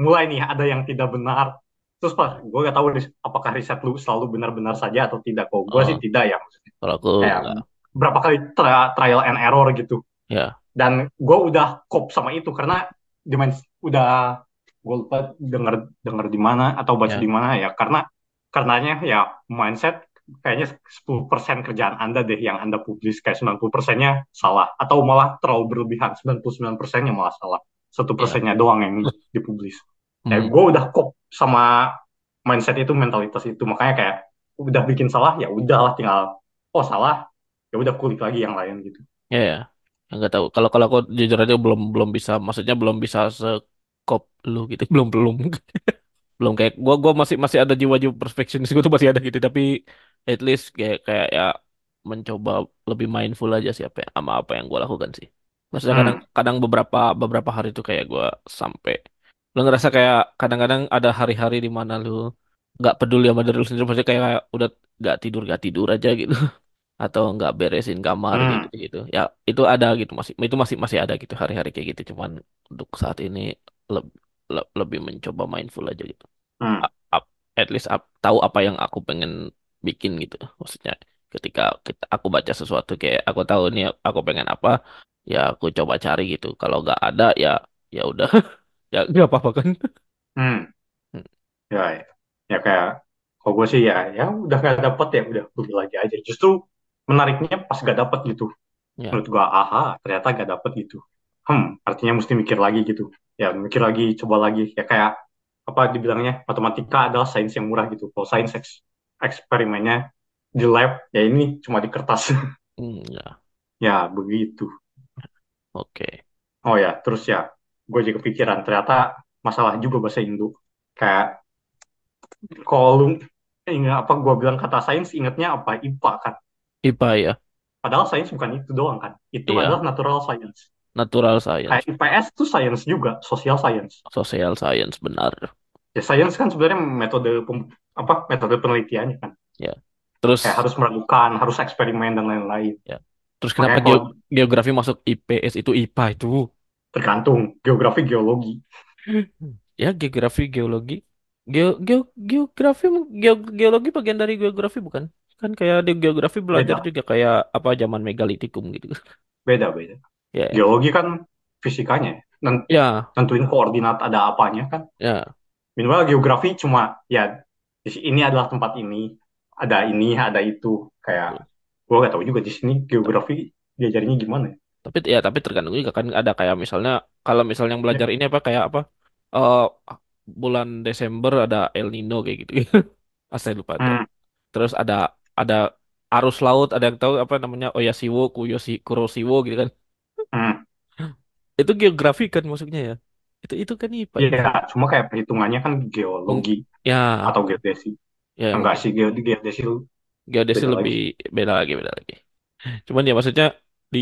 mulai nih ada yang tidak benar. Terus pas gue gak tahu apakah riset lu selalu benar-benar saja atau tidak. Kok gue sih Oh, tidak ya maksudnya. Kalau aku kayak enggak. Berapa kali tra- trial and error gitu. Ya, dan gue udah kop sama itu karena dimens udah gue lupa denger denger di mana atau baca ya, di mana ya. Karena karenanya ya mindset kayaknya 10% kerjaan Anda deh yang Anda publis kayak 90 persennya salah. Atau malah terlalu berlebihan 99 persennya malah salah. Satu ya. persennya doang yang dipublis. Ya Hmm. gue udah kop sama mindset itu mentalitas itu. Makanya kayak udah bikin salah ya udahlah tinggal oh salah ya udah kulik lagi yang lain gitu Ya, ya. Enggak tahu. Kalau kalau aku jujur aja belum belum bisa, maksudnya belum bisa sekop lu gitu. Belum belum belum kayak gua gua masih masih ada jiwa-jiwa perfeksionis gua tuh masih ada gitu. Tapi at least kayak kayak ya mencoba lebih mindful aja sih apa sama apa yang gua lakukan sih. Maksudnya kadang hmm kadang beberapa beberapa hari itu kayak gua sampai lu ngerasa kayak kadang-kadang ada hari-hari di mana lu nggak peduli sama diri lu sendiri, maksudnya kayak udah nggak tidur nggak tidur aja gitu. atau nggak beresin kamar hmm. gitu gitu. Ya itu ada gitu masih itu masih masih ada gitu hari-hari kayak gitu. Cuman untuk saat ini leb- le- lebih mencoba mindful aja gitu. Hmm. At least ap- tahu apa yang aku pengen bikin gitu. Maksudnya ketika kita aku baca sesuatu kayak aku tahu nih aku pengen apa ya aku coba cari gitu. Kalau nggak ada ya ya udah. Ya nggak apa-apa kan? Hmm. Hmm, ya ya, ya kayak kalau gue sih ya ya udah gak dapet ya udah beli lagi aja. Justru menariknya pas gak dapet gitu. Ya. Menurut gue aha ternyata gak dapet gitu. Hmm artinya mesti mikir lagi gitu. Ya mikir lagi coba lagi. Ya kayak apa dibilangnya matematika adalah sains yang murah gitu. Kalau sains eks- eksperimennya di lab ya ini cuma di kertas. Hmm, ya. Ya begitu. Oke. Oh ya terus ya gue juga kepikiran ternyata masalah juga bahasa Indo. Kayak kalau lu ingat apa gue bilang kata sains ingatnya apa? IPA kan IPA ya Padahal sains bukan itu doang kan. Itu adalah iya natural science. natural Kayak science IPS itu science juga, social science. social science benar Ya science kan sebenarnya metode pem- apa metode penelitiannya kan. ya terus Kayak harus meragukan, harus eksperimen dan lain-lain. Ya. Terus kenapa Makanya kalau geo- geografi masuk IPS itu IPA itu? tergantung geografi geologi. Ya, geografi geologi. Geo, geo, geografi geo, geologi bagian dari geografi bukan? Kan kayak di geografi belajar Beda, juga kayak apa zaman megalitikum gitu. beda, beda. Ya, ya. Geologi kan fisikanya, Nen- Ya, nentuin koordinat ada apanya kan. ya. Minimal geografi cuma ya ini adalah tempat ini, ada ini, ada itu. Kayak gue gak tahu juga di sini geografi diajarinnya gimana. ya. Tapi ya tapi tergantung juga kan ada kayak misalnya kalau misalnya yang belajar Ya, ini apa kayak apa? eh bulan Desember ada El Nino kayak gitu. Ah, saya lupa tuh. Hmm, Terus ada ada arus laut, ada yang tahu apa namanya Oyasiwo, Kuyoshi, Kuroshiwo gitu kan. hmm. Itu geografi kan maksudnya ya. Itu itu kan IPA Iya, itu. cuma kayak perhitungannya kan geologi ya, atau geodesi. ya Enggak sih, geode geodesi geodesi beda lebih lagi. beda lagi, beda lagi. Cuman ya maksudnya di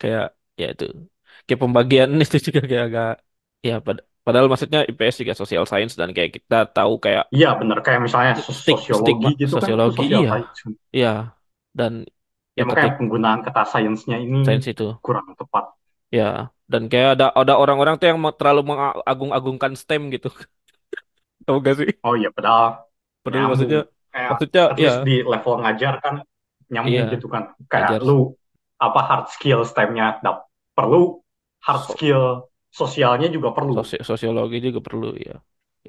kayak ya itu kayak pembagian itu juga kayak agak ya pad- padahal maksudnya IPS juga social science dan kayak kita tahu kayak Iya, bener. Kayak misalnya sosiologi stigma gitu kan, sosiologi sosial iya. science. iya. Dan Ya, ya makanya ketik penggunaan kata sainsnya ini sains itu. kurang tepat. ya dan kayak ada ada orang-orang tuh yang terlalu mengagung-agungkan STEM gitu. Tahu gak sih? Oh iya, padahal padahal maksudnya Kayak maksudnya ya di level ngajar kan nyambung iya. gitu kan. Kayak ajar lu apa hard skill STEM-nya perlu, hard so- skill sosialnya juga perlu. sosi- sosiologi juga perlu ya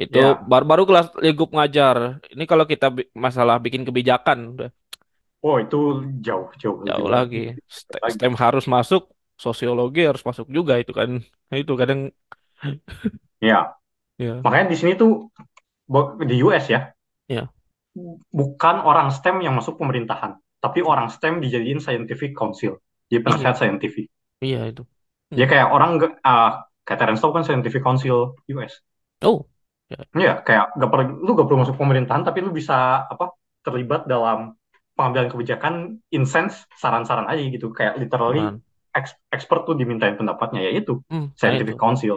itu Ya, baru-baru kelas lingkup ngajar. Ini kalau kita bi- masalah bikin kebijakan udah. Oh itu jauh jauh jauh lagi, lagi. Lebih St- lagi. STEM harus masuk sosiologi harus masuk juga itu kan. Nah, itu kadang Ya, ya. Makanya di sini tuh di US ya, ya. Bukan orang STEM yang masuk pemerintahan, tapi orang STEM dijadiin scientific council, jadi iya. penasehat saintifik. iya itu. Dia Hmm. kayak orang ah kayak Terence Tao kan scientific council US. oh. Ya Iya, kayak gak perlu, lu gak perlu masuk pemerintahan, tapi lu bisa apa terlibat dalam pengambilan kebijakan, in sense saran-saran aja gitu, kayak literally aman ex- expert tuh dimintain pendapatnya, ya itu. Hmm, nah itu. Scientific council,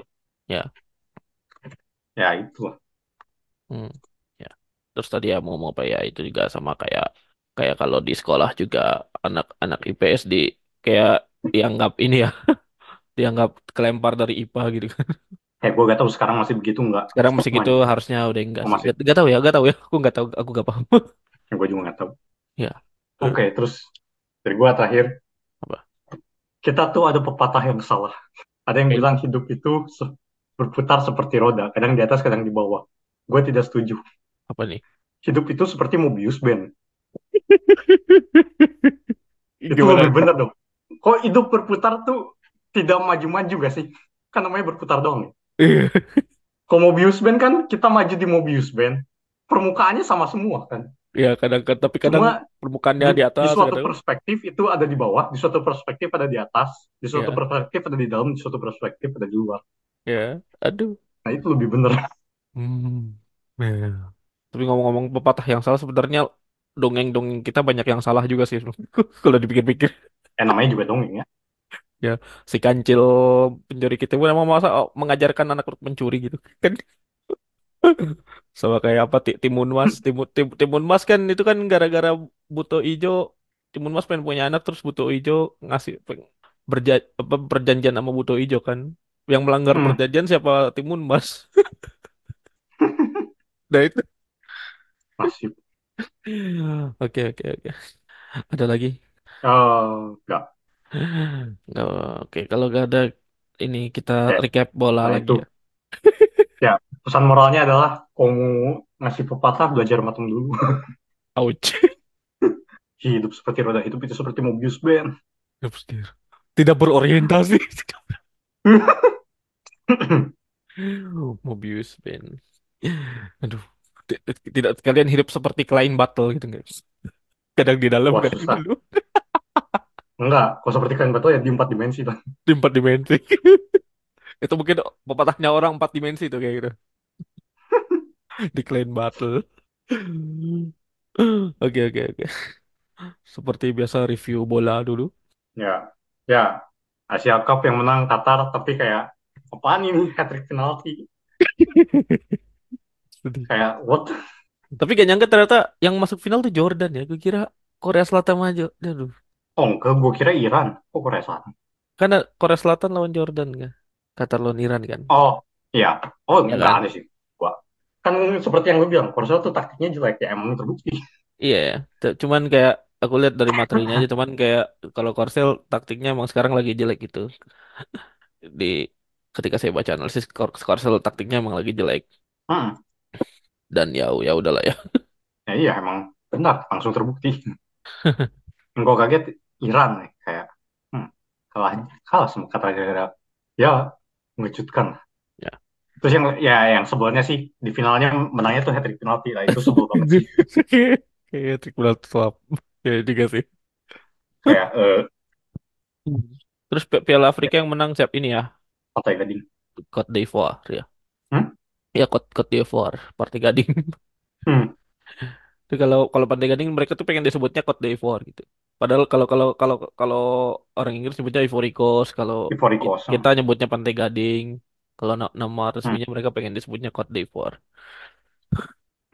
ya. Ya itu. hmm, ya. Terus tadi ya mau ngomong apa ya itu juga sama kayak kayak kalau di sekolah juga anak-anak IPS di kayak dianggap ini ya dianggap kelempar dari IPA gitu kan Kayak gue gak tahu sekarang masih begitu nggak sekarang masih gitu stigmanya, harusnya udah enggak oh, sih masih, gak, gak tahu ya gak tahu ya aku gak tahu aku gak paham gue juga gak tahu. ya Oke, terus dari gue terakhir, apa kita tuh ada pepatah yang salah. Ada yang Eh, bilang hidup itu se- berputar seperti roda, kadang di atas, kadang di bawah. Gue tidak setuju. apa nih Hidup itu seperti Mobius band. Itu lebih benar dong. Kok hidup berputar tuh tidak maju-maju gak sih? Kan namanya berputar doang. ya. Iya. Kalau Mobius band kan kita maju di Mobius band. Permukaannya sama semua kan. ya kadang tapi kadang Cuma permukaannya di, di di atas suatu kadang perspektif itu ada di bawah, di suatu perspektif ada di atas, di suatu ya perspektif ada di dalam, di suatu perspektif ada di luar. ya aduh Nah itu lebih benar. hmm. Ya. tapi ngomong-ngomong pepatah yang salah sebenarnya dongeng-dongeng kita banyak yang salah juga sih kalau dipikir-pikir Eh namanya juga dongeng ya. Ya si kancil pencuri kita pun emang masa oh, mengajarkan anak untuk mencuri gitu kan? Sama kayak apa Ti- Timun Mas Timun Tim- Timun Mas kan itu kan gara-gara Buto Ijo Timun Mas pengen punya anak terus Buto Ijo ngasih berja, apa, perjanjian sama Buto Ijo kan. Yang melanggar Hmm, perjanjian siapa? Timun Mas nah itu. Nasib. oke oke oke. Ada lagi? Eh, enggak. Nggak, oke kalau gak ada ini kita Ya, recap bola nah lagi itu. ya Ya, pesan moralnya adalah kalau mau ngasih pepatah belajar matem dulu. ouch Hidup seperti roda hidup itu seperti Mobius band. tidak berorientasi Mobius band aduh Ti- tidak kalian hidup seperti Klein Battle gitu guys kadang di dalam Wah kadang di susah. luar Enggak, kalau seperti kalian betul ya di empat dimensi lah. di empat dimensi. Itu mungkin pepatahnya orang empat dimensi tuh kayak gitu. Di Klein Battle. Oke oke oke. Seperti biasa review bola dulu. Ya, ya. Asia Cup yang menang Qatar, tapi kayak apaan ini? Hat-trick penalti? Kayak what? tapi gak nyangka ternyata yang masuk final tuh Jordan ya. Gue kira Korea Selatan aja aduh Oh enggak, gue kira Iran. Kok Korea Selatan? karena Korea Selatan lawan Jordan kan Qatar lawan Iran kan Oh, iya. Oh, ya enggak kan aneh sih. Gua. Kan seperti yang gue bilang, Korea Selatan tuh taktiknya jelek ya, emang terbukti. Iya ya. Cuman kayak aku lihat dari materinya aja cuman kayak kalau Korsel taktiknya emang sekarang lagi jelek gitu. Di ketika saya baca analisis Kor- Korsel taktiknya emang lagi jelek Hmm. dan ya ya udahlah ya. Ya iya, emang benar, langsung terbukti. Enggak kaget Iran nih, kayak hmm, kalah kalah sama kata gara ya mengejutkan. Ya. Terus yang ya yang sebelumnya sih di finalnya menangnya tuh hat trick penalti lah itu sebel banget sih. Kayak trik berat swap. Ya juga sih. Kayak eh Terus Pi- Piala Afrika yang menang siap ini ya, Pantai Gading. Cote d'Ivoire ya. Hmm? Ya Cote Cote d'Ivoire, Partai Gading. Hmm. Tapi kalau kalau Pantai Gading mereka tuh pengen disebutnya Cote d'Ivoire gitu. Padahal kalau kalau kalau kalau orang Inggris nyebutnya Ivory Coast, kalau Ivory Coast. kita nyebutnya Pantai Gading. Kalau na- nama Hmm. resminya mereka pengen disebutnya Cote d'Ivoire.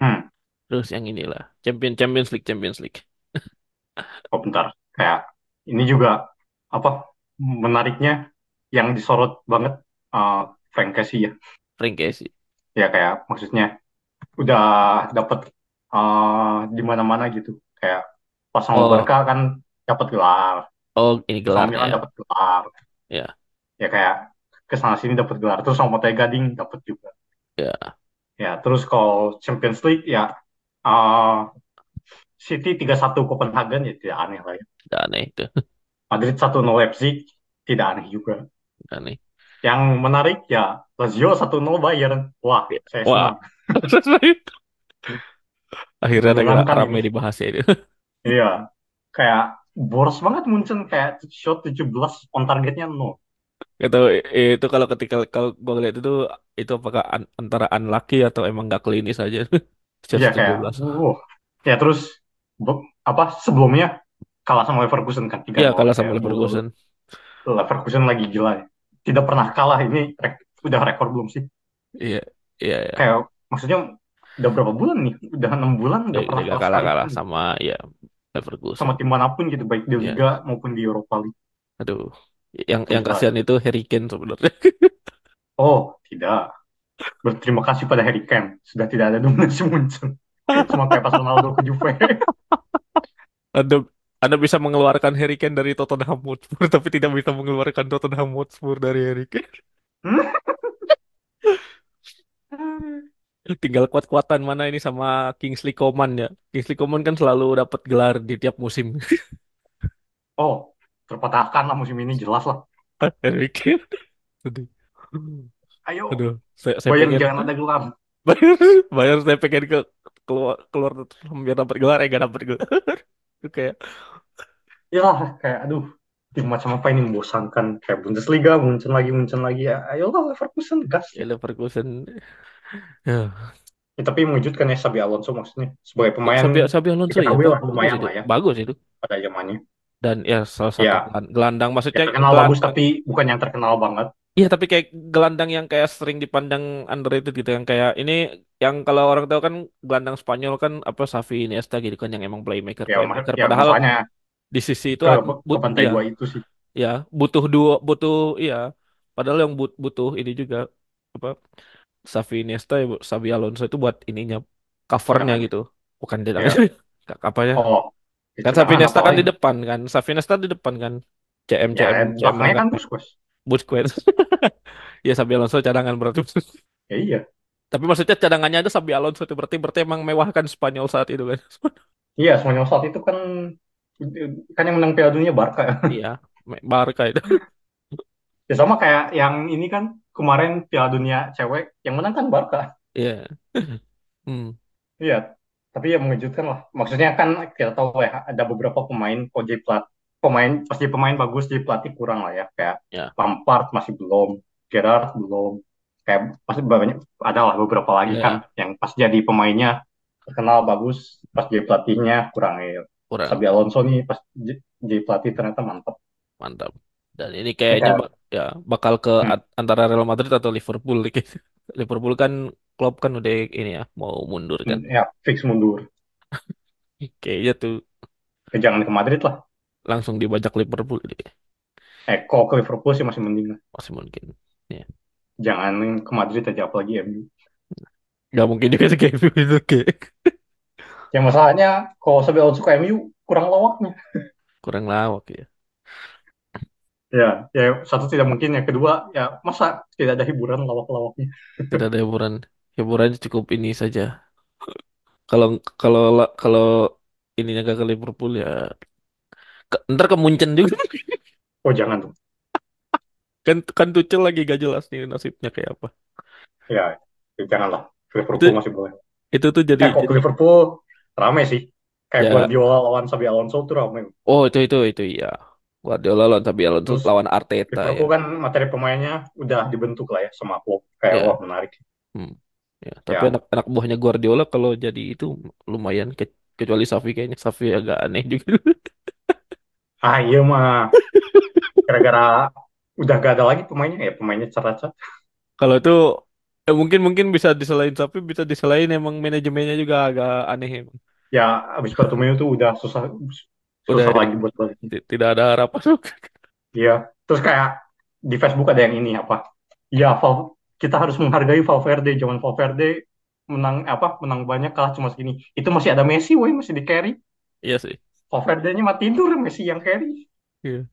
Hmm. Terus yang inilah Champion Champions League Champions League. Oh bentar. Kayak ini juga apa menariknya yang disorot banget eh Frank Casey ya. Frank Casey. Ya kayak maksudnya udah dapet eh di mana-mana gitu. Kayak pas sama Oh, Barca kan dapat gelar, oh ini gelarnya Milan ya. dapat gelar. Ya, Ya kayak ke sana sini dapat gelar, terus sama Pantai Gading dapat juga. ya, Ya, terus kalau Champions League ya eh City tiga satu Copenhagen ya tidak aneh lah ya. udah aneh itu. Madrid satu 0 Leipzig tidak aneh juga. Udah aneh. Yang menarik ya Lazio satu 0 Bayern. Wah, Ya. saya Wah, senang. akhirnya ada Menyenangkan rame dibahas ya itu. Iya. Kayak boros banget Munchen kayak shot 17 on targetnya 0. Gitu, itu kalau ketika kalau gue lihat itu itu apakah an- antara unlucky atau emang gak klinis aja. Shot Iya kayak 17. uh. Ya terus apa sebelumnya kalah sama Leverkusen kan Iya 3-0 kalah sama Leverkusen. Leverkusen lagi gila ya. Tidak pernah kalah ini rek- udah rekor belum sih? Iya, iya, iya. Kayak maksudnya udah berapa bulan nih? Udah enam bulan udah pernah Liga kalah sekali kalah-kalah pun sama ya sama Leverkusen. tim mana pun gitu baik di Ya, Liga maupun di Europa League. aduh. Yang yang Gila. kasihan itu Harry Kane sebenarnya. Oh, tidak. Berterima kasih pada Harry Kane sudah tidak ada dominasi Munchen. Sama kayak pas Ronaldo ke Juve. Anda Anda bisa mengeluarkan Harry Kane dari Tottenham Hotspur tapi tidak bisa mengeluarkan Tottenham Hotspur dari Harry Kane. Tinggal kuat-kuatan mana ini sama Kingsley Coman ya. Kingsley Coman kan selalu dapat gelar di tiap musim. Oh, terpatahkan lah musim ini jelas lah. Harry Kane. Aduh. Ayo, Aduh, saya, saya Bayern pengen jangan ada gelar. bayar, bayar saya pengen ke keluar keluar biar dapat gelar eh gak dapat gelar. Itu kayak Ya lah, kayak aduh, tim macam apa ini membosankan. Kayak Bundesliga, Munchen lagi, Munchen lagi. Ya, ayolah Leverkusen, gas. ya Leverkusen. Ya, Ya, tapi mengejutkan ya Xabi Alonso maksudnya. Sebagai Ya, Xabi, pemain Xabi Alonso ya bagus lumayan itu. lah ya Bagus itu. pada zamannya. Dan ya salah satu Ya, gelan- gelandang ya maksudnya terkenal bagus gelandang tapi bukan yang terkenal banget. Iya tapi kayak gelandang yang kayak sering dipandang underrated gitu yang kayak ini yang kalau orang tahu kan gelandang Spanyol kan apa Xavi Iniesta gitu kan yang emang playmaker Ya, ma- playmaker ya padahal masalahnya di sisi itu ke, ke pantai ya itu sih. ya butuh dua butuh iya padahal yang but, butuh ini juga apa Xavi Iniesta ya, Xabi Alonso itu buat ininya covernya Cadangannya. gitu bukan di Ya. apa ya Oh, kan Xavi Iniesta kan di depan kan Xavi Iniesta di depan kan CM Ya, CM CM kan Busquets. Busquets ya Xabi Alonso cadangan berarti Ya iya. Tapi maksudnya cadangannya ada Xabi Alonso itu berarti berarti emang mewahkan Spanyol saat itu kan. Iya, semuanya saat itu kan kan yang menang Piala Dunia Barca. Iya, Barca itu. Ya sama kayak yang ini kan kemarin Piala Dunia cewek yang menang kan Barca. Iya. Hmm, Iya, tapi ya mengejutkan lah. Maksudnya kan kita tahu ya ada beberapa pemain kok jadi pelat pemain pas jadi pemain bagus jadi pelatih kurang lah ya. Kayak ya, Lampard masih belum, Gerrard belum. Kayak pasti banyak ada lah beberapa lagi kan ya, yang pas jadi pemainnya terkenal bagus, pas jadi pelatihnya kurang ya. kurang Xabi Alonso nih pas jadi pelatih ternyata mantap. mantap. Dan ini Ya kayaknya kayak ya bakal ke hmm, antara Real Madrid atau Liverpool gitu. Liverpool kan Klopp kan udah ini ya mau mundur kan. ya fix mundur. Kayaknya tuh Ya, jangan ke Madrid lah. langsung dibajak Liverpool ini. Eh, kok ke Liverpool sih masih mending lah. Masih mungkin. Ya. Jangan ke Madrid aja apalagi MU. Gak mungkin juga sih kayak gitu kayak Yang masalahnya kalau Alonso ke MU kurang lawaknya. kurang lawak ya. Ya, ya satu tidak mungkin. Yang kedua, ya masa tidak ada hiburan lawak-lawaknya. Tidak ada hiburan. Hiburannya cukup ini saja. Kalau kalau kalau ininya gak ke Liverpool ya ke- ntar ke Munchen juga Oh jangan tuh. kan kan Tuchel lagi gak jelas nih nasibnya kayak apa Ya, ya janganlah. Itu Liverpool masih boleh. itu tuh jadi Eh, kok jadi Liverpool rame sih. Kayak ya Guardiola lawan Xabi Alonso tuh rame. oh itu itu itu iya. Guardiola lawan tapi Alonso Terus lawan Arteta ya. Liverpool kan materi pemainnya udah dibentuk lah ya sama klub. Kayak wah Ya. menarik. Hmm. Ya, tapi Ya, anak anak buahnya Guardiola kalau jadi itu lumayan ke- kecuali Xavi kayaknya Xavi agak aneh juga. ah iya mah. Gara-gara udah gak ada lagi pemainnya ya pemainnya ceracet. Kalau itu eh, mungkin mungkin bisa diselain Xavi bisa diselain emang manajemennya juga agak aneh emang. Ya abis Bartomeu tuh udah susah Udah susah lagi buat balik. ti- tidak ada harapan. Iya. Terus kayak di Facebook ada yang ini apa? Ya Val, kita harus menghargai Valverde. Jangan Valverde menang apa menang banyak kalah cuma segini. Itu masih ada Messi, woi masih di carry. Iya sih. Valverde-nya mah tidur, Messi yang carry. Iya.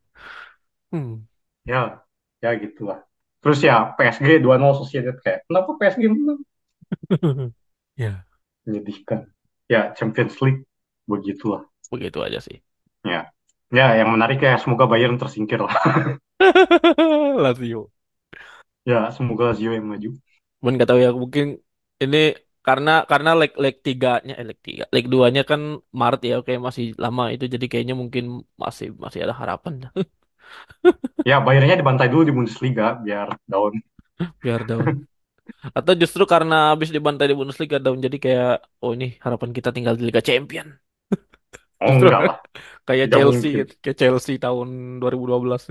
Hmm. Ya, ya gitulah. Terus ya PSG 2-0 Sociedad kayak kenapa PSG menang? Ya, Menyedihkan. Ya Champions League begitulah. begitu aja sih. Ya, ya yang menarik ya semoga Bayern tersingkir lah. Lazio. Ya semoga Lazio yang maju. Cuman nggak tahu ya mungkin ini karena karena leg leg tiganya eh leg tiga leg duanya kan Maret ya kayak masih lama itu jadi kayaknya mungkin masih masih ada harapan Ya Bayernnya dibantai dulu di Bundesliga biar down. biar down atau justru karena habis dibantai di Bundesliga down jadi kayak oh ini harapan kita tinggal di Liga Champion enggak lah, kayak tidak Chelsea mungkin. gitu. kayak Chelsea tahun 2012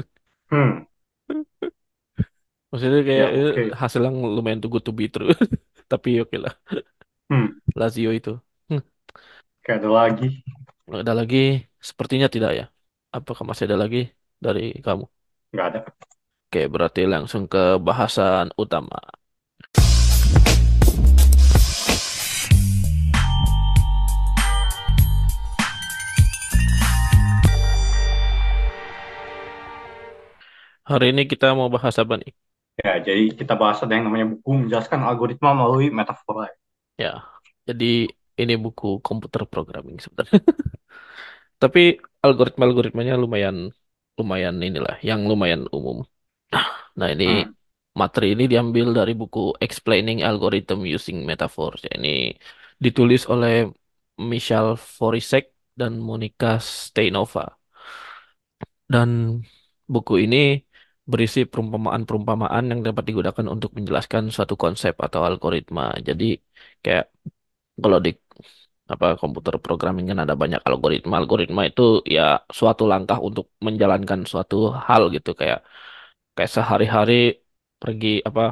Hmm, maksudnya kayak ya eh, oke. hasil yang lumayan good to be true tapi oke lah Hmm, Lazio itu hmm, kayak ada lagi. ada lagi sepertinya tidak ya apakah masih ada lagi dari kamu Nggak ada. Oke, berarti langsung ke bahasan utama. Hari ini kita mau bahas apa nih? Ya, jadi kita bahas ada yang namanya buku menjelaskan algoritma melalui metafora. Ya, jadi ini buku komputer programming sebenarnya. Tapi algoritma-algoritmanya lumayan, lumayan inilah, yang lumayan umum. Nah, ini Hmm, materi ini diambil dari buku Explaining Algorithm Using Metaphors. Ya, ini ditulis oleh Michal Forisek dan Monica Steinova. Dan buku ini berisi perumpamaan-perumpamaan yang dapat digunakan untuk menjelaskan suatu konsep atau algoritma. Jadi kayak kalau di apa komputer programming kan ada banyak algoritma. Algoritma itu ya suatu langkah untuk menjalankan suatu hal gitu kayak kayak sehari-hari pergi apa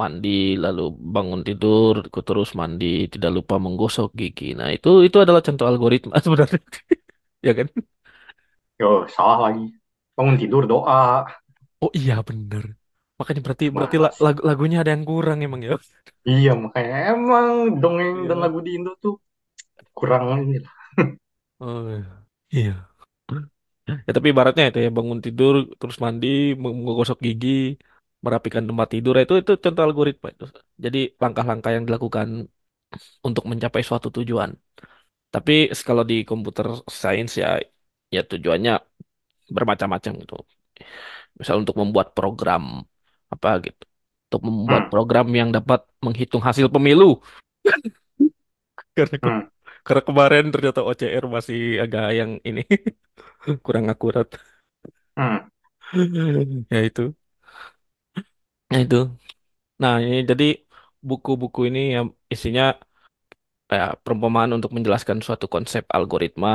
mandi lalu bangun tidur terus mandi tidak lupa menggosok gigi. Nah, itu itu adalah contoh algoritma sebenarnya. Ya kan? yo salah lagi. Bangun tidur doa. Oh iya bener. Makanya berarti berarti la- Mas. lagu lagunya ada yang kurang emang ya. Iya, makanya emang dongeng dan Iya. lagu di Indo tuh kurang ini lah. Oh iya. Ya tapi ibaratnya itu ya bangun tidur terus mandi meng- menggosok gigi merapikan tempat tidur itu itu contoh algoritma itu. Jadi langkah-langkah yang dilakukan untuk mencapai suatu tujuan. Tapi kalau di komputer science ya ya tujuannya bermacam-macam gitu. Misal untuk membuat program apa gitu. Untuk membuat Hmm, program yang dapat menghitung hasil pemilu. Karena hmm, Karena kemarin ternyata OCR masih agak yang ini kurang akurat. hmm, Ya itu. Ya itu. Nah, ini jadi buku-buku ini yang isinya ya, perumpamaan untuk menjelaskan suatu konsep algoritma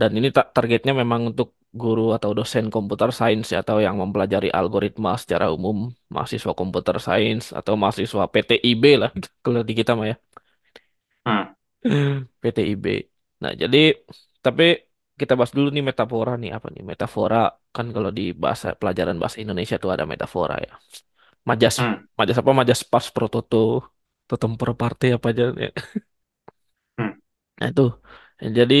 dan ini ta- targetnya memang untuk guru atau dosen komputer sains ya, atau yang mempelajari algoritma secara umum, mahasiswa komputer sains atau mahasiswa PTIB lah kalau di kita mah ya. hmm, PTIB. Nah, jadi tapi kita bahas dulu nih metafora nih apa nih? Metafora kan kalau di bahasa pelajaran bahasa Indonesia tuh ada metafora ya. Majas, hmm, majas apa? Majas pas prototo, totem per parte apa aja ya. hmm, Nah, itu. Jadi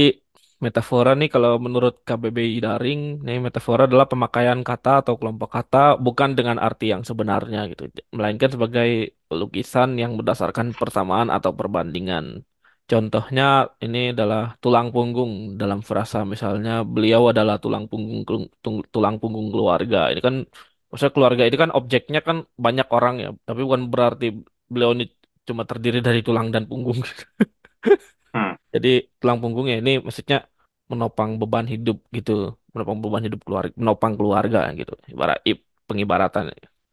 metafora nih kalau menurut KBBI Daring, nih metafora adalah pemakaian kata atau kelompok kata bukan dengan arti yang sebenarnya gitu, melainkan sebagai lukisan yang berdasarkan persamaan atau perbandingan. Contohnya ini adalah tulang punggung dalam frasa misalnya beliau adalah tulang punggung tulang punggung keluarga. Ini kan maksudnya keluarga ini kan objeknya kan banyak orang ya, tapi bukan berarti beliau ini cuma terdiri dari tulang dan punggung. Jadi tulang punggungnya ini maksudnya menopang beban hidup gitu, menopang beban hidup keluarga, menopang keluarga gitu. Ibarat pengibaratan.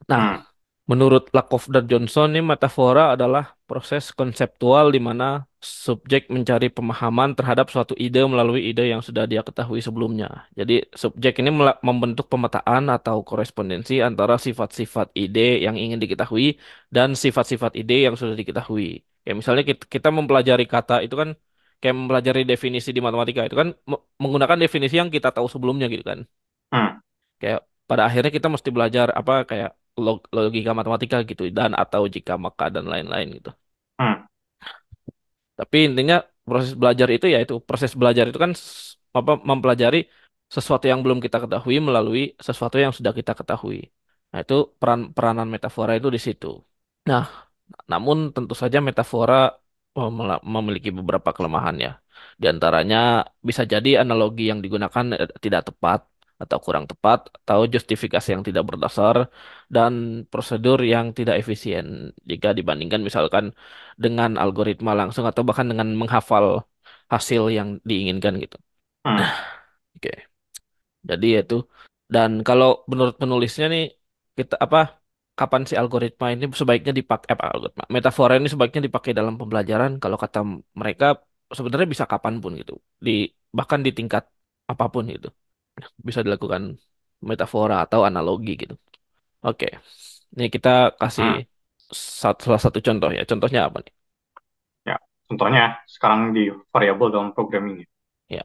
Nah, hmm, Menurut Lakoff dan Johnson, ini metafora adalah proses konseptual di mana subjek mencari pemahaman terhadap suatu ide melalui ide yang sudah dia ketahui sebelumnya. Jadi, subjek ini membentuk pemetaan atau korespondensi antara sifat-sifat ide yang ingin diketahui dan sifat-sifat ide yang sudah diketahui. Ya, misalnya kita, kita mempelajari kata itu kan kayak mempelajari definisi di matematika itu kan me- menggunakan definisi yang kita tahu sebelumnya gitu kan. hmm, Kayak pada akhirnya kita mesti belajar apa kayak log- logika matematika gitu dan atau jika maka dan lain-lain gitu. hmm, Tapi intinya proses belajar itu ya itu proses belajar itu kan apa mempelajari sesuatu yang belum kita ketahui melalui sesuatu yang sudah kita ketahui. Nah, itu peran peranan metafora itu di situ. Nah, namun tentu saja metafora memiliki beberapa kelemahan ya. Di antaranya bisa jadi analogi yang digunakan eh, tidak tepat atau kurang tepat atau justifikasi yang tidak berdasar dan prosedur yang tidak efisien jika dibandingkan misalkan dengan algoritma langsung atau bahkan dengan menghafal hasil yang diinginkan gitu. hmm, Oke. Jadi itu dan kalau menurut penulisnya nih kita apa kapan si algoritma ini sebaiknya dipakai apa algoritma metafora ini sebaiknya dipakai dalam pembelajaran kalau kata mereka sebenarnya bisa kapan pun gitu di bahkan di tingkat apa pun gitu bisa dilakukan metafora atau analogi gitu. Oke. Ini kita kasih hmm. sat- salah satu contoh ya. Contohnya apa nih? Ya, contohnya sekarang di variabel dalam programming. Ya.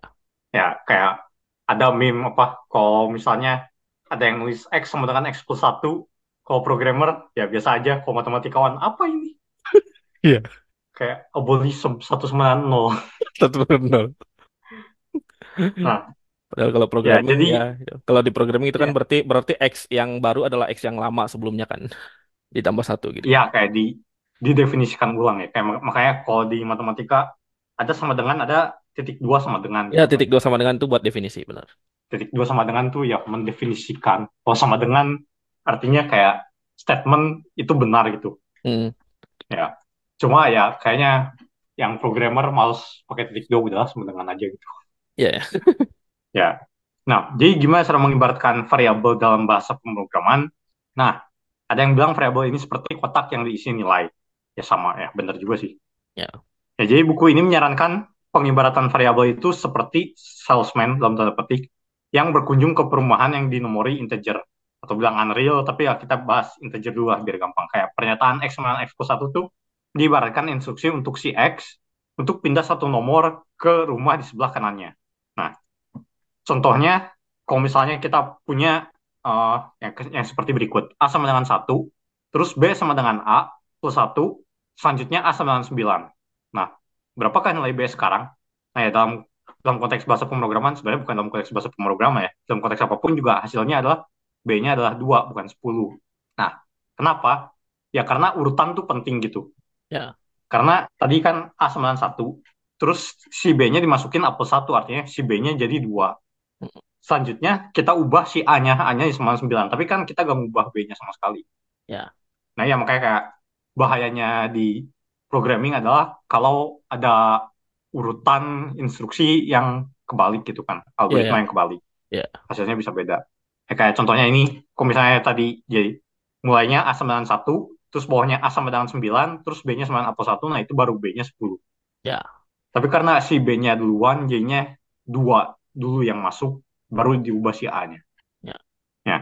Ya, kayak ada meme apa, kalau misalnya ada yang nulis X sama dengan X plus satu kalau programmer, ya biasa aja, kalau matematikawan, apa ini? Iya. Kayak dengan nol. Satu per nol. Nah, Padahal kalau ya programming jadi, ya, ya. kalau di programming itu kan ya, berarti berarti X yang baru adalah X yang lama sebelumnya kan ditambah satu gitu. ya kayak di didefinisikan ulang ya. Kayak mak- makanya kalau di matematika ada sama dengan, ada titik dua sama dengan Ya gitu titik dua sama dengan itu buat definisi benar. Titik dua sama dengan tuh ya mendefinisikan. Kalau sama dengan artinya kayak statement itu benar gitu. Hmm. Ya, cuma ya kayaknya yang programmer males pakai titik dua udah sama dengan aja gitu. Ya, ya. Ya. Nah, jadi gimana cara mengibaratkan variabel dalam bahasa pemrograman? Nah, ada yang bilang variabel ini seperti kotak yang diisi nilai. Ya sama ya, benar juga sih. Ya. Ya, jadi buku ini menyarankan pengibaratan variabel itu seperti salesman dalam tanda petik yang berkunjung ke perumahan yang dinomori integer atau bilang unreal, tapi ya kita bahas integer lah biar gampang. Kayak pernyataan X sama X plus 1 tuh diibaratkan instruksi untuk si X untuk pindah satu nomor ke rumah di sebelah kanannya. Nah, contohnya kalau misalnya kita punya uh, yang, yang seperti berikut. A sama dengan 1, terus B sama dengan A plus 1, selanjutnya A sama dengan 9. Nah, berapakah nilai B sekarang? Nah, ya dalam dalam konteks bahasa pemrograman sebenarnya bukan dalam konteks bahasa pemrograman ya. Dalam konteks apa pun juga hasilnya adalah B-nya adalah 2 bukan 10. Nah, kenapa? Ya karena urutan tuh penting gitu. Ya. Karena tadi kan A sama dengan 1, terus si B-nya dimasukin A plus 1, artinya si B-nya jadi 2. Selanjutnya kita ubah si A-nya, A-nya sama 9. Tapi kan kita gak ngubah B-nya sama sekali. Ya. Nah ya makanya kayak bahayanya di programming adalah kalau ada urutan instruksi yang kebalik gitu kan, algoritma Ya, ya. yang kebalik. Ya. Hasilnya bisa beda. Ya, kayak contohnya ini, kalau misalnya tadi jadi mulainya A sama dengan 1, terus bawahnya A sama dengan 9, terus B-nya sama dengan plus 1, nah itu baru B-nya 10. Ya. Tapi karena si B-nya duluan, jadinya 2 dulu yang masuk, baru diubah si A-nya. Ya. Ya.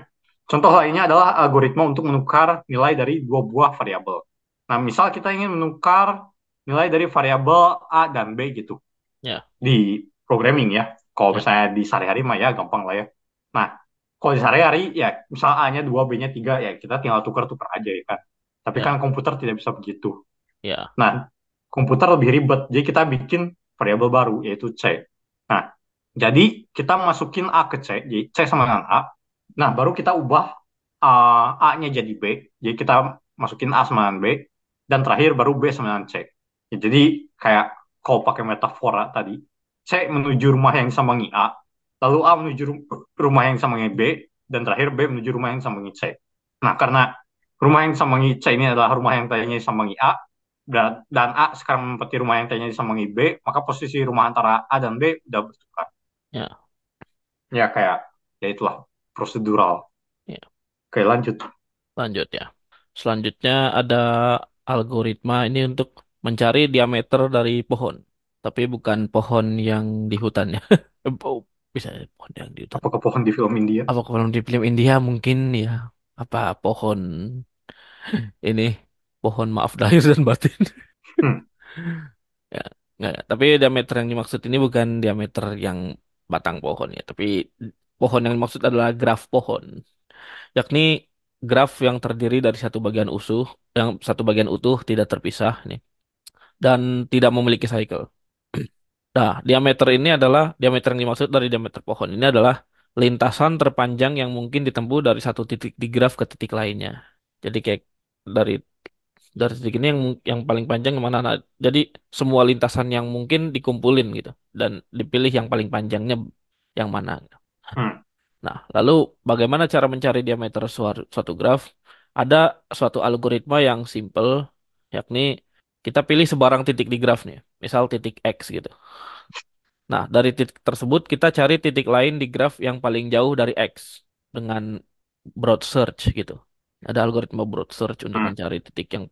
Contoh lainnya adalah algoritma untuk menukar nilai dari dua buah variabel. Nah, misal kita ingin menukar nilai dari variabel A dan B gitu. Ya. Di programming ya. Kalau Ya. misalnya di sehari-hari mah ya gampang lah ya. Nah, kalau di sehari-hari ya misal A-nya 2, B-nya 3 ya kita tinggal tukar-tukar aja ya kan. Tapi Ya. kan komputer tidak bisa begitu. Ya. Nah, komputer lebih ribet. Jadi kita bikin variabel baru yaitu C. Nah, jadi kita masukin A ke C, jadi C sama dengan A. Nah, baru kita ubah uh, A-nya jadi B. Jadi kita masukin A sama dengan B. Dan terakhir baru B sama dengan C. Ya, jadi kayak kalau pakai metafora tadi, C menuju rumah yang disambangi A, lalu A menuju ru- rumah yang disambangi B, dan terakhir B menuju rumah yang disambangi C. Nah, karena rumah yang disambangi C ini adalah rumah yang tadinya disambangi A, dan, dan A sekarang menempati rumah yang tadinya disambangi B, maka posisi rumah antara A dan B udah bertukar. Ya, Ya kayak, ya itulah prosedural. ya. Oke lanjut. Lanjut ya. Selanjutnya ada algoritma ini untuk mencari diameter dari pohon. Tapi bukan pohon yang di hutan ya. Bisa pohon yang di hutan. Apakah pohon di film India? Apa kalau di film India mungkin ya apa pohon ini pohon maaf lahir dan batin. Hmm, Ya, enggak. Tapi diameter yang dimaksud ini bukan diameter yang batang pohon ya, tapi pohon yang dimaksud adalah graf pohon, yakni graf yang terdiri dari satu bagian usuh, yang satu bagian utuh tidak terpisah nih, dan tidak memiliki cycle. Nah, diameter ini adalah diameter yang dimaksud dari diameter pohon ini adalah lintasan terpanjang yang mungkin ditempuh dari satu titik di graf ke titik lainnya. Jadi kayak dari dari titik ini yang yang paling panjang yang mana? Nah, jadi semua lintasan yang mungkin dikumpulin gitu dan dipilih yang paling panjangnya yang mana. gitu. hmm, Nah, lalu bagaimana cara mencari diameter suatu, suatu graf? Ada suatu algoritma yang simple, yakni kita pilih sebarang titik di graf nih, misal titik X gitu. Nah, dari titik tersebut kita cari titik lain di graf yang paling jauh dari X dengan broad search gitu. Ada algoritma broad search untuk hmm, mencari titik yang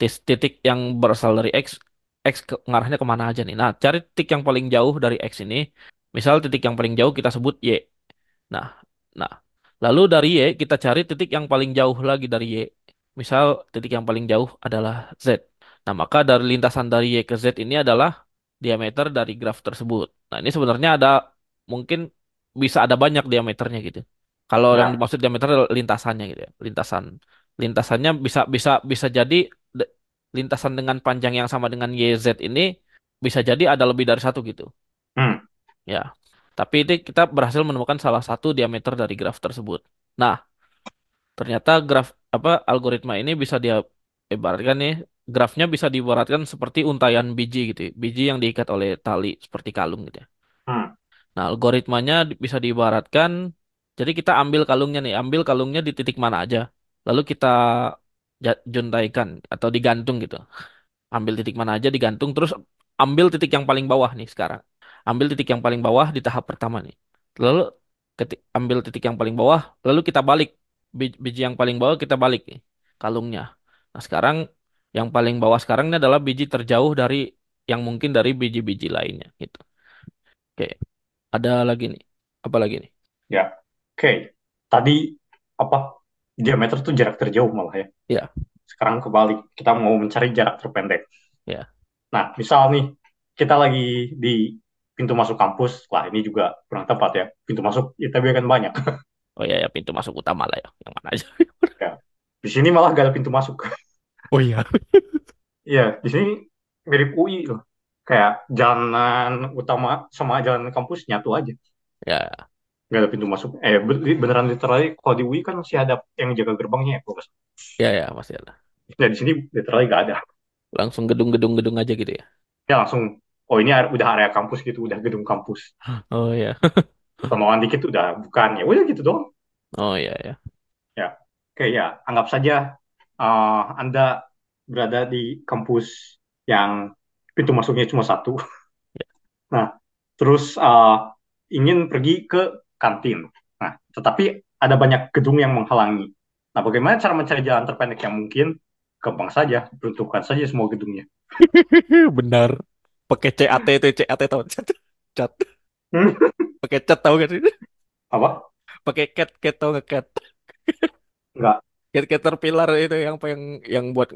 titik yang berasal dari X, X ke, ngarahnya ke mana aja nih. Nah, cari titik yang paling jauh dari X ini. Misal titik yang paling jauh kita sebut Y. Nah, nah, lalu dari Y kita cari titik yang paling jauh lagi dari Y. Misal titik yang paling jauh adalah Z. Nah, maka dari lintasan dari Y ke Z ini adalah diameter dari graf tersebut. Nah, ini sebenarnya ada mungkin bisa ada banyak diameternya gitu. Kalau yang ya, dimaksud diameter lintasannya gitu ya. Lintasan lintasannya bisa bisa bisa jadi de- lintasan dengan panjang yang sama dengan YZ ini bisa jadi ada lebih dari satu gitu. hmm, Ya. Tapi ini kita berhasil menemukan salah satu diameter dari graf tersebut. Nah, ternyata graf apa algoritma ini bisa dia ibaratkan nih grafnya bisa diibaratkan seperti untaian biji gitu ya. Biji yang diikat oleh tali seperti kalung gitu ya. hmm, Nah, algoritmanya bisa diibaratkan jadi kita ambil kalungnya nih, ambil kalungnya di titik mana aja. Lalu kita juntaikan atau digantung gitu. Ambil titik mana aja digantung terus ambil titik yang paling bawah nih sekarang. Ambil titik yang paling bawah di tahap pertama nih. Lalu ketik ambil titik yang paling bawah, lalu kita balik Bij- biji yang paling bawah kita balik nih kalungnya. Nah, sekarang yang paling bawah sekarang ini adalah biji terjauh dari yang mungkin dari biji-biji lainnya gitu. Oke, ada lagi nih. Apa lagi nih? ya. Oke, tadi apa diameter tuh jarak terjauh malah ya. Ya, Sekarang kebalik, kita mau mencari jarak terpendek. ya. Nah, misal nih kita lagi di pintu masuk kampus, lah ini juga kurang tepat ya. Pintu masuk ITB kan banyak. Oh ya, ya pintu masuk utama lah ya. Yang mana aja? Ya. Di sini malah gak ada pintu masuk. Oh iya. Iya, di sini mirip UI loh. Kayak jalan utama sama jalan kampus nyatu aja. Ya, Gak ada pintu masuk. Eh, be- beneran literally kalau di UI kan masih ada yang jaga gerbangnya ya. kalau nggak salah. ya, ya masih ada. Nah, di sini literally gak ada. Langsung gedung-gedung gedung aja gitu ya. Ya langsung, oh ini udah area kampus gitu, udah gedung kampus. Oh ya. Kemauan dikit udah bukan ya. Udah gitu doang. Oh ya ya. Ya, oke ya. Anggap saja uh, Anda berada di kampus yang pintu masuknya cuma satu. Nah, terus uh, ingin pergi ke kantin. Nah, tetapi ada banyak gedung yang menghalangi. Nah, bagaimana cara mencari jalan terpendek yang mungkin? Gampang saja, peruntukkan saja semua gedungnya. Benar. Pakai CAT itu CAT tau cat. Cat. Pakai cat tau gak sih? apa? Pakai cat cat tau gak cat? Enggak. Cat caterpillar itu yang yang yang buat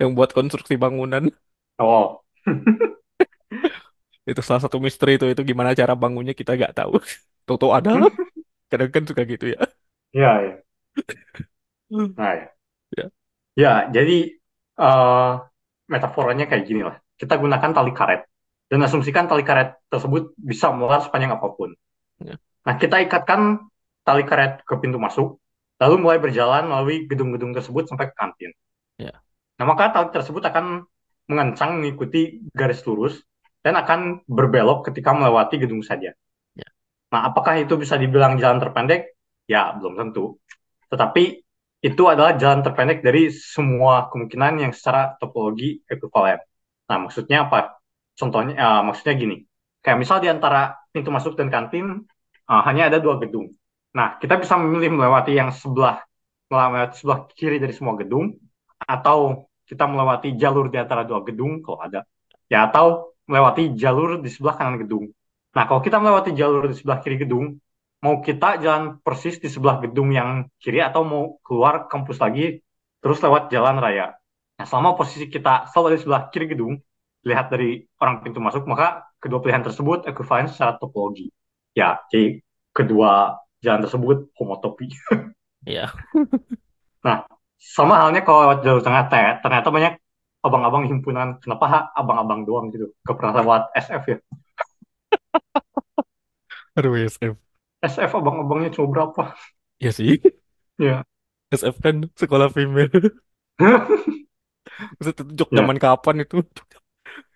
yang buat konstruksi bangunan. Oh, Itu salah satu misteri itu itu gimana cara bangunnya kita gak tahu. Toto ada. Kadang kan suka gitu ya. ya, ya. Nah, ya. Ya. Ya, jadi uh, metaforanya kayak gini lah. Kita gunakan tali karet dan asumsikan tali karet tersebut bisa memuat sepanjang apa pun. Ya. Nah, kita ikatkan tali karet ke pintu masuk, lalu mulai berjalan melalui gedung-gedung tersebut sampai ke kantin. Ya. Nah, maka tali tersebut akan mengencang mengikuti garis lurus dan akan berbelok ketika melewati gedung saja. Ya. Nah, apakah itu bisa dibilang jalan terpendek? Ya, belum tentu. Tetapi itu adalah jalan terpendek dari semua kemungkinan yang secara topologi ekuivalen. Nah, maksudnya apa? Contohnya, uh, maksudnya gini, kayak misal di antara pintu masuk dan kantin uh, hanya ada dua gedung. Nah, kita bisa memilih melewati yang sebelah melewati sebelah kiri dari semua gedung, atau kita melewati jalur di antara dua gedung kalau ada, ya atau melewati jalur di sebelah kanan gedung. Nah, kalau kita melewati jalur di sebelah kiri gedung, mau kita jalan persis di sebelah gedung yang kiri atau mau keluar kampus lagi terus lewat jalan raya. Nah, selama posisi kita selalu di sebelah kiri gedung, lihat dari orang pintu masuk, maka kedua pilihan tersebut ekuivalen secara topologi. Ya, jadi kedua jalan tersebut homotopi. Iya. nah, sama halnya kalau lewat jalur tengah, ternyata banyak abang-abang himpunan. Kenapa abang-abang doang gitu? Pernah lewat SF ya? Aduh, SF. SF abang-abangnya cuma berapa? Iya sih. Ya. SF kan sekolah female. Maksud itu jok Ya. zaman kapan itu?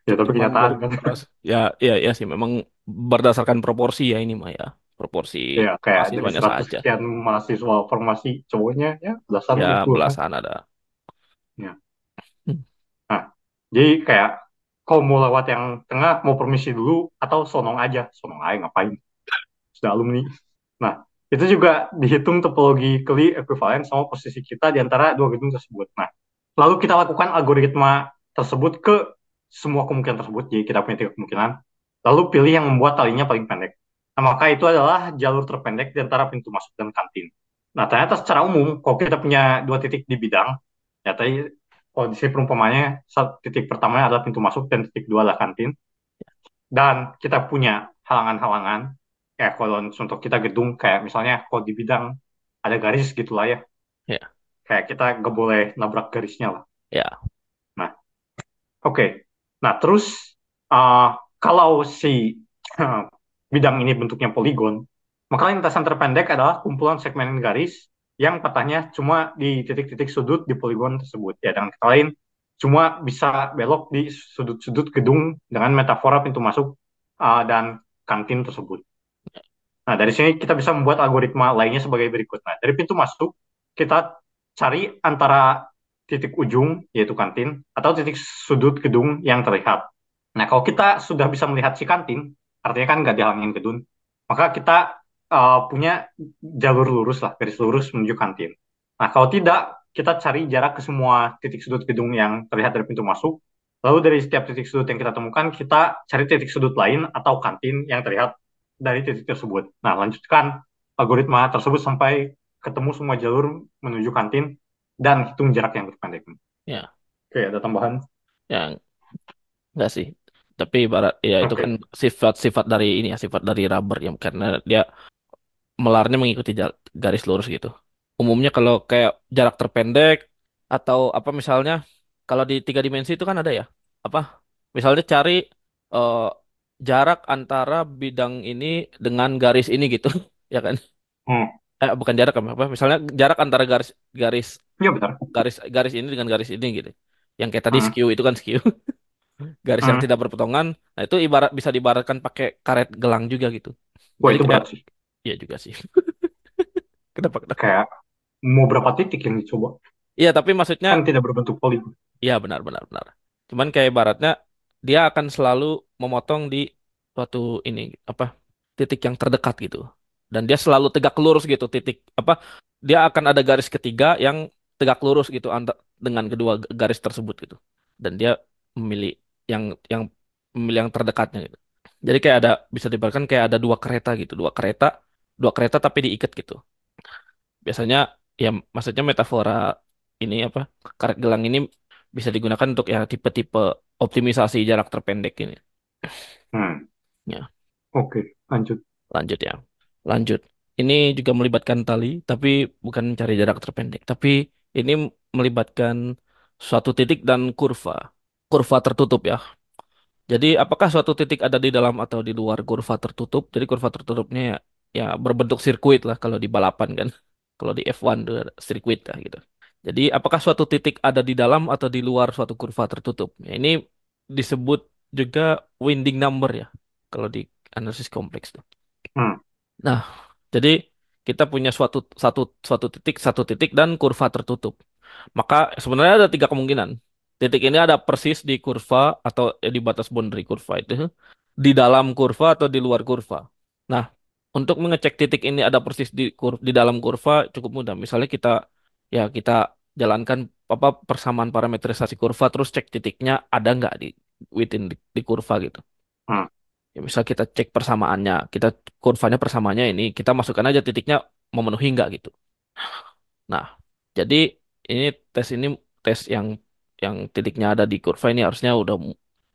Ya, tapi kenyataan kan. keras. Ya, ya, ya sih. Memang berdasarkan proporsi ya ini mah ya. Proporsi Ya, kayak mahasiswanya 100 saja. sekian mahasiswa formasi cowoknya, ya belasan Ya, kan. belasan ada. Ya. Hmm. Nah, jadi kayak kalau mau lewat yang tengah, mau permisi dulu, atau sonong aja. Sonong aja ngapain? Sudah alumni. Nah, itu juga dihitung topologi keli ekuivalen sama posisi kita di antara dua gedung tersebut. Nah, lalu kita lakukan algoritma tersebut ke semua kemungkinan tersebut. Jadi kita punya tiga kemungkinan. Lalu pilih yang membuat talinya paling pendek. Nah, maka itu adalah jalur terpendek di antara pintu masuk dan kantin. Nah, ternyata secara umum, kalau kita punya dua titik di bidang, ya tadi sini perumpamannya titik pertamanya adalah pintu masuk dan titik dua adalah kantin. Dan kita punya halangan-halangan, kayak kalau untuk kita gedung, kayak misalnya kalau di bidang ada garis gitu lah ya. Ya. Kayak kita nggak boleh nabrak garisnya lah. Ya. Nah, oke. Okay. Nah, terus uh, kalau si bidang ini bentuknya poligon, maka lintasan terpendek adalah kumpulan segmen garis yang petahnya cuma di titik-titik sudut di poligon tersebut. Ya, dengan kata lain, cuma bisa belok di sudut-sudut gedung dengan metafora pintu masuk uh, dan kantin tersebut. Nah, dari sini kita bisa membuat algoritma lainnya sebagai berikut. Nah, dari pintu masuk, kita cari antara titik ujung, yaitu kantin, atau titik sudut gedung yang terlihat. Nah, kalau kita sudah bisa melihat si kantin, artinya kan nggak dihalangin gedung, maka kita uh, punya jalur lurus lah, garis lurus menuju kantin. Nah, kalau tidak, kita cari jarak ke semua titik sudut gedung yang terlihat dari pintu masuk. Lalu dari setiap titik sudut yang kita temukan, kita cari titik sudut lain atau kantin yang terlihat dari titik tersebut. Nah, lanjutkan algoritma tersebut sampai ketemu semua jalur menuju kantin dan hitung jarak yang terpendek. Ya. Oke, ada tambahan? Yang enggak sih. Tapi ibarat ya itu kan sifat-sifat dari ini ya, sifat dari rubber ya karena dia melarnya mengikuti garis lurus gitu. Umumnya kalau kayak jarak terpendek atau apa misalnya kalau di tiga dimensi itu kan ada ya. Apa? Misalnya cari eh, jarak antara bidang ini dengan garis ini gitu, ya kan? Hmm. Eh bukan jarak apa? Misalnya jarak antara garis garis benar. garis garis ini dengan garis ini gitu. Yang kayak tadi Hmm. skew itu kan skew. Garis yang Hmm. tidak berpotongan. Nah, itu ibarat bisa diibaratkan pakai karet gelang juga gitu. Wah, Jadi itu berat sih. iya juga sih. Kenapa kenapa? Kayak mau berapa titik yang dicoba? Iya, tapi maksudnya Kan tidak berbentuk poligon. iya benar benar benar. Cuman kayak ibaratnya dia akan selalu memotong di suatu ini apa? titik yang terdekat gitu. Dan dia selalu tegak lurus gitu titik apa? Dia akan ada garis ketiga yang tegak lurus gitu dengan kedua garis tersebut gitu. Dan dia memilih yang yang memilih yang terdekatnya gitu. Jadi kayak ada bisa dibayangkan kayak ada dua kereta gitu, dua kereta, dua kereta tapi diikat gitu. Biasanya ya maksudnya metafora ini apa? Karet gelang ini bisa digunakan untuk ya tipe-tipe optimisasi jarak terpendek ini. Hmm. Ya. Oke, lanjut. Lanjut ya. Lanjut. Ini juga melibatkan tali, tapi bukan mencari jarak terpendek. Tapi ini melibatkan suatu titik dan kurva. Kurva tertutup ya. Jadi apakah suatu titik ada di dalam atau di luar kurva tertutup? Jadi kurva tertutupnya ya, ya berbentuk sirkuit lah kalau di balapan kan. Kalau di F1 itu ada sirkuit lah gitu. Jadi apakah suatu titik ada di dalam atau di luar suatu kurva tertutup? Ya, ini disebut juga winding number ya. Kalau di analisis kompleks tuh. Hmm. Nah, jadi kita punya suatu satu suatu titik satu titik dan kurva tertutup. Maka sebenarnya ada tiga kemungkinan. Titik ini ada persis di kurva atau eh, di batas boundary kurva itu, di dalam kurva atau di luar kurva. Nah, untuk mengecek titik ini ada persis di kur di dalam kurva cukup mudah. Misalnya kita ya kita jalankan apa persamaan parametrisasi kurva terus cek titiknya ada nggak di within di, di kurva gitu. hmm, Ya, misal kita cek persamaannya, kita kurvanya persamaannya ini, kita masukkan aja titiknya memenuhi nggak gitu. Nah, jadi ini tes ini tes yang yang titiknya ada di kurva ini harusnya udah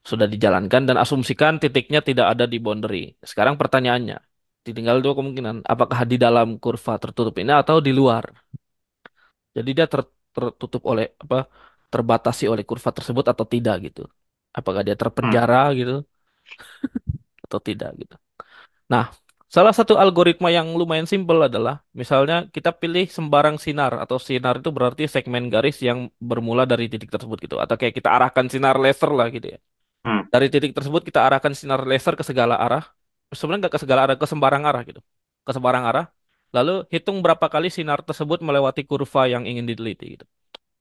sudah dijalankan dan asumsikan titiknya tidak ada di boundary. Sekarang pertanyaannya, tinggal dua kemungkinan, apakah di dalam kurva tertutup ini atau di luar. Jadi dia ter- tertutup oleh apa terbatasi oleh kurva tersebut atau tidak gitu. Apakah dia hmm, terpenjara gitu atau tidak gitu. Nah, salah satu algoritma yang lumayan simpel adalah misalnya kita pilih sembarang sinar atau sinar itu berarti segmen garis yang bermula dari titik tersebut gitu. Atau kayak kita arahkan sinar laser lah gitu ya. hmm, Dari titik tersebut kita arahkan sinar laser ke segala arah. Sebenarnya nggak ke segala arah, ke sembarang arah gitu. Ke sembarang arah. Lalu hitung berapa kali sinar tersebut melewati kurva yang ingin diteliti gitu.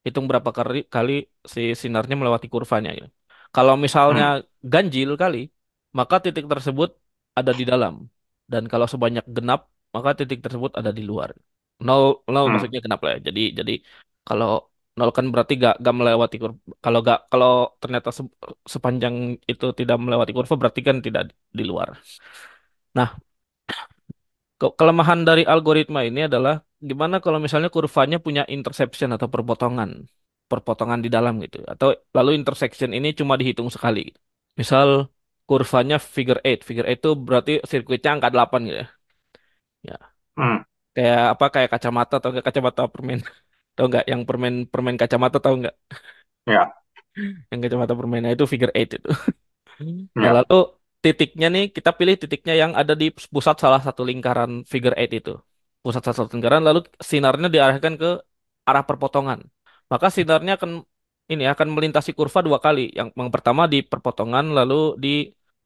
Hitung berapa kali kali si sinarnya melewati kurvanya gitu. Kalau misalnya hmm, ganjil kali, maka titik tersebut ada di dalam. Dan kalau sebanyak genap, maka titik tersebut ada di luar. Nol, nol hmm, maksudnya genap lah ya. Jadi, jadi kalau nol kan berarti gak, gak melewati kurva. Kalau gak, kalau ternyata se- sepanjang itu tidak melewati kurva, berarti kan tidak di, luar. Nah, ke- kelemahan dari algoritma ini adalah gimana kalau misalnya kurvanya punya interception atau perpotongan, perpotongan di dalam gitu. Atau lalu intersection ini cuma dihitung sekali. Misal kurvanya figure eight, Figure eight itu berarti sirkuitnya angka 8 gitu ya. Ya, hmm, kayak apa kayak kacamata atau enggak kacamata permen. Tahu nggak yang permen permen kacamata tahu nggak? ya, Yang kacamata permennya itu figure eight itu. Nah, ya, lalu titiknya nih kita pilih titiknya yang ada di pusat salah satu lingkaran figure eight itu. Pusat salah satu lingkaran lalu sinarnya diarahkan ke arah perpotongan. Maka sinarnya akan ini akan melintasi kurva dua kali. Yang, yang pertama di perpotongan lalu di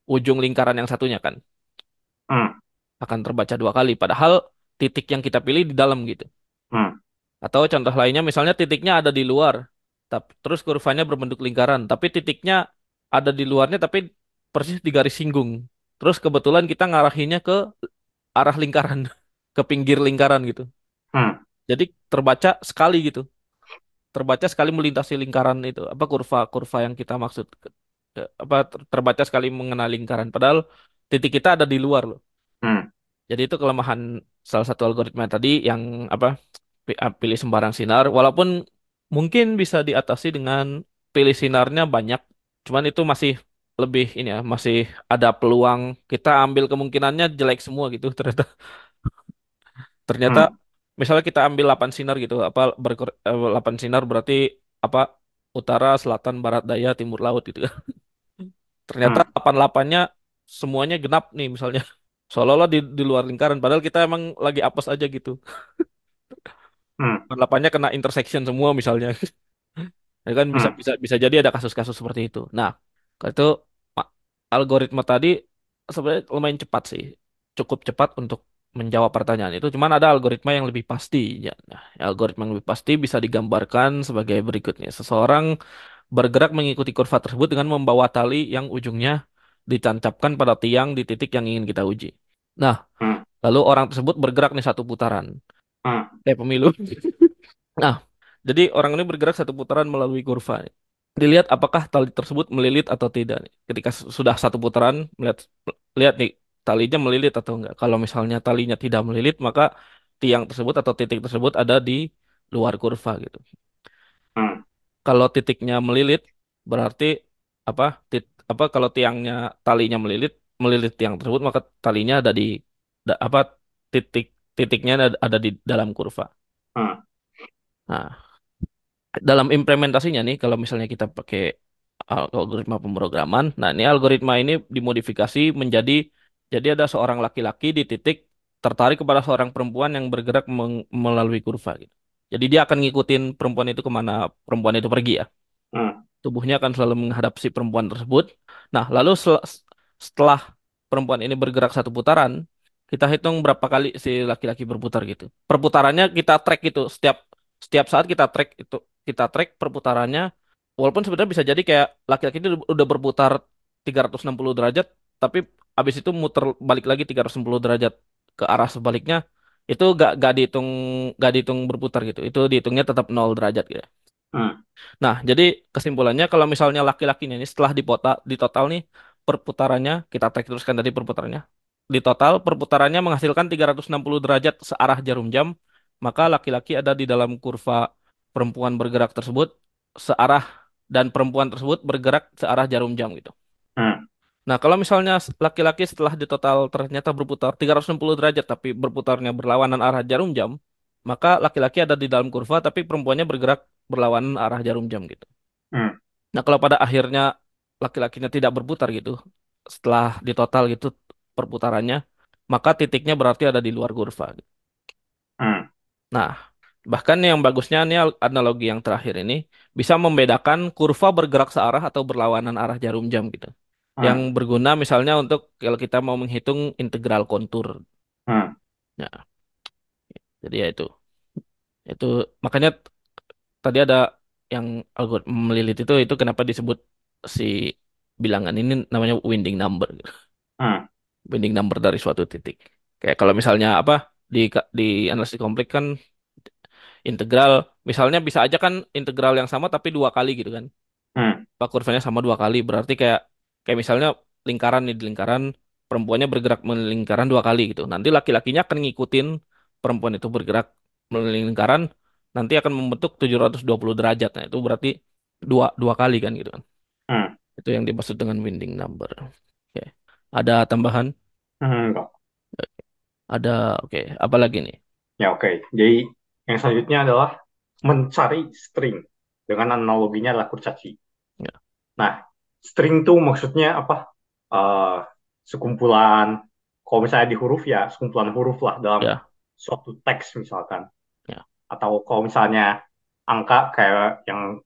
ujung lingkaran yang satunya kan hmm, akan terbaca dua kali. Padahal titik yang kita pilih di dalam gitu. hmm, Atau contoh lainnya misalnya titiknya ada di luar, tapi terus kurvanya berbentuk lingkaran, tapi titiknya ada di luarnya tapi persis di garis singgung. Terus kebetulan kita ngarahinnya ke arah lingkaran, ke pinggir lingkaran gitu. hmm, Jadi terbaca sekali gitu. Terbaca sekali melintasi lingkaran itu, apa kurva-kurva yang kita maksud. Ke- Apa ter- terbaca sekali mengenai lingkaran. Padahal titik kita ada di luar loh. hmm, Jadi itu kelemahan salah satu algoritma tadi yang apa ah, pilih sembarang sinar. Walaupun mungkin bisa diatasi dengan pilih sinarnya banyak. Cuman itu masih lebih ini ya masih ada peluang kita ambil kemungkinannya jelek semua gitu ternyata. Ternyata hmm, misalnya kita ambil 8 sinar gitu apa eh, 8 sinar berarti apa utara selatan barat daya timur laut gitu ya ternyata hmm, 8-8-nya semuanya genap nih misalnya seolah-olah di, di luar lingkaran padahal kita emang lagi apes aja gitu hmm, 8-8-nya kena intersection semua misalnya Ya kan bisa hmm, bisa bisa jadi ada kasus-kasus seperti itu. Nah, kalau itu ma- algoritma tadi sebenarnya lumayan cepat sih. Cukup cepat untuk menjawab pertanyaan itu. Cuman ada algoritma yang lebih pasti. Ya, nah, algoritma yang lebih pasti bisa digambarkan sebagai berikutnya. Seseorang bergerak mengikuti kurva tersebut dengan membawa tali yang ujungnya ditancapkan pada tiang di titik yang ingin kita uji. Nah, hmm, lalu orang tersebut bergerak nih satu putaran. hmm, Kayak pemilu. Nah, jadi orang ini bergerak satu putaran melalui kurva. Dilihat apakah tali tersebut melilit atau tidak. nih. Ketika su- sudah satu putaran, melihat lihat nih talinya melilit atau enggak. Kalau misalnya talinya tidak melilit, maka tiang tersebut atau titik tersebut ada di luar kurva gitu. hmm, Kalau titiknya melilit, berarti apa? Tit, apa kalau tiangnya talinya melilit, melilit tiang tersebut, maka talinya ada di da- apa titik titiknya ada, ada di dalam kurva. hmm, Nah, dalam implementasinya nih kalau misalnya kita pakai al- algoritma pemrograman, nah ini algoritma ini dimodifikasi menjadi jadi ada seorang laki-laki di titik tertarik kepada seorang perempuan yang bergerak meng- melalui kurva gitu. Jadi dia akan ngikutin perempuan itu ke mana perempuan itu pergi ya. hmm, Tubuhnya akan selalu menghadap si perempuan tersebut. Nah, lalu sel- setelah perempuan ini bergerak satu putaran, kita hitung berapa kali si laki-laki berputar gitu. Perputarannya kita track gitu. Setiap setiap saat kita track itu kita track perputarannya. Walaupun sebenarnya bisa jadi kayak laki-laki itu udah berputar 360 derajat, tapi abis itu muter balik lagi 360 derajat ke arah sebaliknya. Itu gak, gak dihitung gak dihitung berputar gitu. Itu dihitungnya tetap 0 derajat gitu. Hmm. Nah, jadi kesimpulannya kalau misalnya laki-lakinya ini setelah dipota, di total nih perputarannya, kita track teruskan tadi perputarannya. Di total perputarannya menghasilkan 360 derajat searah jarum jam, maka laki-laki ada di dalam kurva perempuan bergerak tersebut searah dan perempuan tersebut bergerak searah jarum jam gitu. Nah, kalau misalnya laki-laki setelah di total ternyata berputar 360 derajat tapi berputarnya berlawanan arah jarum jam, maka laki-laki ada di dalam kurva tapi perempuannya bergerak berlawanan arah jarum jam gitu. Hmm. Nah, kalau pada akhirnya laki-lakinya tidak berputar gitu, setelah di total gitu perputarannya, maka titiknya berarti ada di luar kurva. gitu. Hmm. Nah, bahkan yang bagusnya ini analogi yang terakhir ini bisa membedakan kurva bergerak searah atau berlawanan arah jarum jam gitu. Yang Hmm. berguna misalnya untuk kalau kita mau menghitung integral kontur. Hmm. Nah, jadi ya itu. Itu makanya tadi ada yang algoritma melilit itu itu kenapa disebut si bilangan ini namanya winding number. Hmm. Winding number dari suatu titik. Kayak kalau misalnya apa di di analisis kompleks kan integral misalnya bisa aja kan integral yang sama tapi dua kali gitu kan. Hmm. Pak kurvanya sama dua kali berarti kayak kayak misalnya lingkaran nih di lingkaran perempuannya bergerak melingkaran lingkaran dua kali gitu. Nanti laki-lakinya akan ngikutin perempuan itu bergerak melingkaran lingkaran nanti akan membentuk 720 derajat. Nah, itu berarti dua dua kali kan gitu kan. Hmm. Itu yang dimaksud dengan winding number. Oke. Ada tambahan? Hmm. Enggak. Ada oke, apa lagi nih? Ya oke. Jadi yang selanjutnya adalah mencari string dengan analoginya adalah kurcaci. Ya. Nah, string itu maksudnya apa? Eh, sekumpulan, kalau misalnya di huruf ya sekumpulan huruf lah dalam Ya. suatu teks misalkan. Ya. Atau kalau misalnya angka kayak yang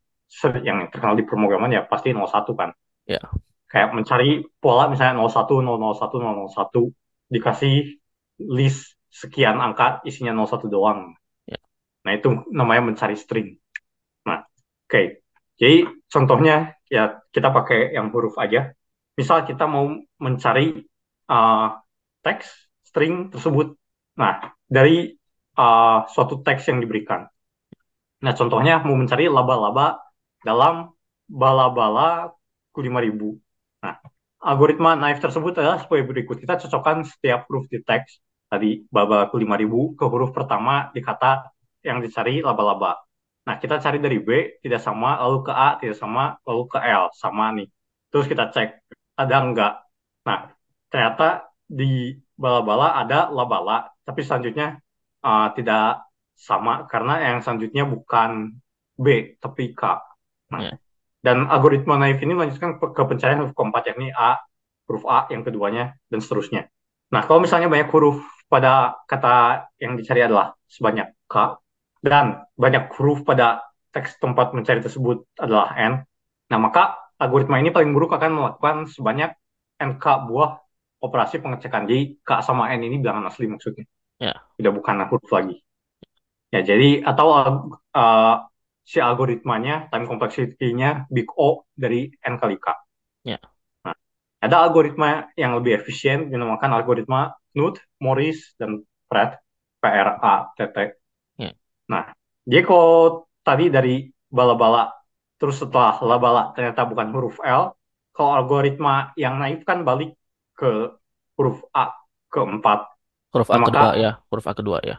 yang terkenal di pemrograman ya pasti 01 kan. Ya. Kayak mencari pola misalnya 01, 001, 001 dikasih list sekian angka isinya 01 doang. Ya. Nah, itu namanya mencari string. Nah, oke. Jadi contohnya ya kita pakai yang huruf aja. Misal kita mau mencari uh, teks string tersebut. Nah, dari uh, suatu teks yang diberikan. Nah, contohnya mau mencari laba-laba dalam bala-bala 5000. Nah, algoritma naif tersebut adalah sebagai berikut. Kita cocokkan setiap huruf di teks tadi baba 5000 ke huruf pertama di kata yang dicari laba-laba. Nah, kita cari dari B tidak sama, lalu ke A tidak sama, lalu ke L sama nih. Terus kita cek ada enggak. Nah, ternyata di bala-bala ada labala, tapi selanjutnya uh, tidak sama karena yang selanjutnya bukan B tapi K. Nah, Ya. dan algoritma naif ini melanjutkan ke ke pencarian huruf keempat yakni A, huruf A yang keduanya dan seterusnya. Nah, kalau misalnya banyak huruf pada kata yang dicari adalah sebanyak K dan banyak huruf pada teks tempat mencari tersebut adalah N, nah maka algoritma ini paling buruk akan melakukan sebanyak NK buah operasi pengecekan. Jadi K sama N ini bilangan asli maksudnya. Ya. Tidak bukan huruf lagi. Ya, jadi atau uh, si algoritmanya time complexity-nya big O dari N kali K. Ya. Nah, ada algoritma yang lebih efisien dinamakan algoritma Knuth, Morris, dan Pratt, P-R-A-T-T. Nah, kalau tadi dari bala-bala, terus setelah labala ternyata bukan huruf L, kalau algoritma yang naif kan balik ke huruf A keempat. Huruf A Nah, kedua maka- ya, huruf A kedua ya.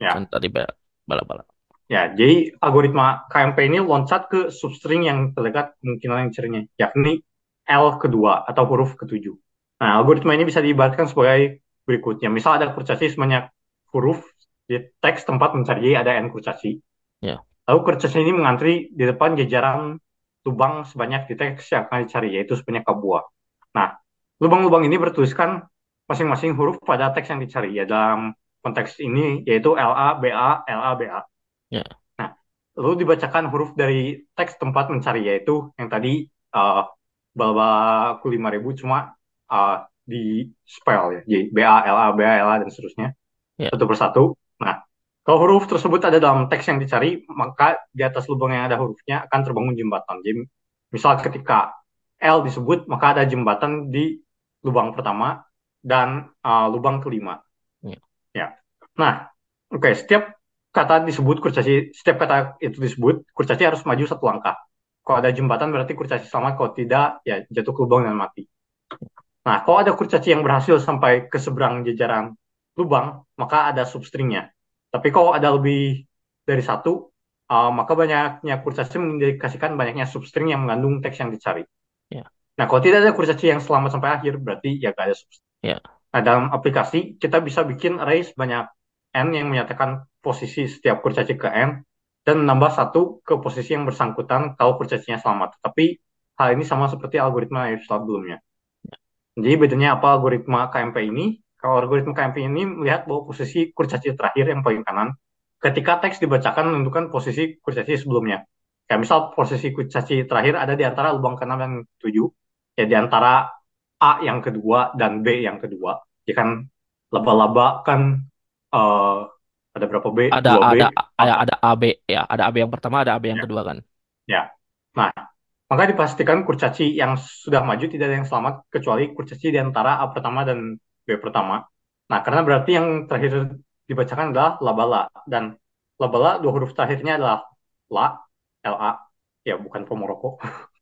Ya. Kan tadi ba- bala-bala. Ya, jadi algoritma KMP ini loncat ke substring yang terdekat kemungkinan yang cirinya, yakni L kedua atau huruf ketujuh. Nah, algoritma ini bisa diibaratkan sebagai berikutnya. Misal ada kurcaci sebanyak huruf di teks tempat mencari ada n kurcaci. Ya. Lalu kurcaci ini mengantri di depan jajaran lubang sebanyak di teks yang akan dicari, yaitu sebanyak buah. Nah, lubang-lubang ini bertuliskan masing-masing huruf pada teks yang dicari. Ya, dalam konteks ini yaitu LA, BA, LA, BA. Ya. Nah, lalu dibacakan huruf dari teks tempat mencari, yaitu yang tadi uh, baba 5000 cuma uh, di spell ya. Jadi B A L A B A L A dan seterusnya Ya, satu persatu. Kalau huruf tersebut ada dalam teks yang dicari, maka di atas lubang yang ada hurufnya akan terbangun jembatan. Jadi, misal ketika L disebut, maka ada jembatan di lubang pertama dan uh, lubang kelima. ya, Ya. Nah, oke, okay, setiap kata disebut kurcaci, setiap kata itu disebut, kurcaci harus maju satu langkah. Kalau ada jembatan berarti kurcaci selamat, kalau tidak ya jatuh ke lubang dan mati. Nah, kalau ada kurcaci yang berhasil sampai ke seberang jajaran lubang, maka ada substringnya. Tapi kalau ada lebih dari satu, uh, maka banyaknya kurcaci mengindikasikan banyaknya substring yang mengandung teks yang dicari. ya, Nah, kalau tidak ada kurcaci yang selamat sampai akhir, berarti ya gak ada substring. ya, Nah, dalam aplikasi, kita bisa bikin array sebanyak n yang menyatakan posisi setiap kurcaci ke n, dan menambah satu ke posisi yang bersangkutan kalau kurcacinya selamat. Tapi hal ini sama seperti algoritma yang sebelumnya. Jadi bedanya apa algoritma KMP ini? Kalau algoritma KMP ini melihat bahwa posisi kurcaci terakhir yang paling kanan, ketika teks dibacakan menentukan posisi kurcaci sebelumnya. Kayak misal posisi kurcaci terakhir ada di antara lubang ke-6 dan 7, ya di antara A yang kedua dan B yang kedua. Ya kan laba-laba kan uh, ada berapa B? ada B. ada ada ada AB ya, ada AB yang pertama, ada AB yang Ya, kedua kan. ya. Nah, maka dipastikan kurcaci yang sudah maju tidak ada yang selamat kecuali kurcaci di antara A pertama dan B pertama. Nah, karena berarti yang terakhir dibacakan adalah labala dan labala dua huruf terakhirnya adalah la, LA, ya bukan Pomoroko,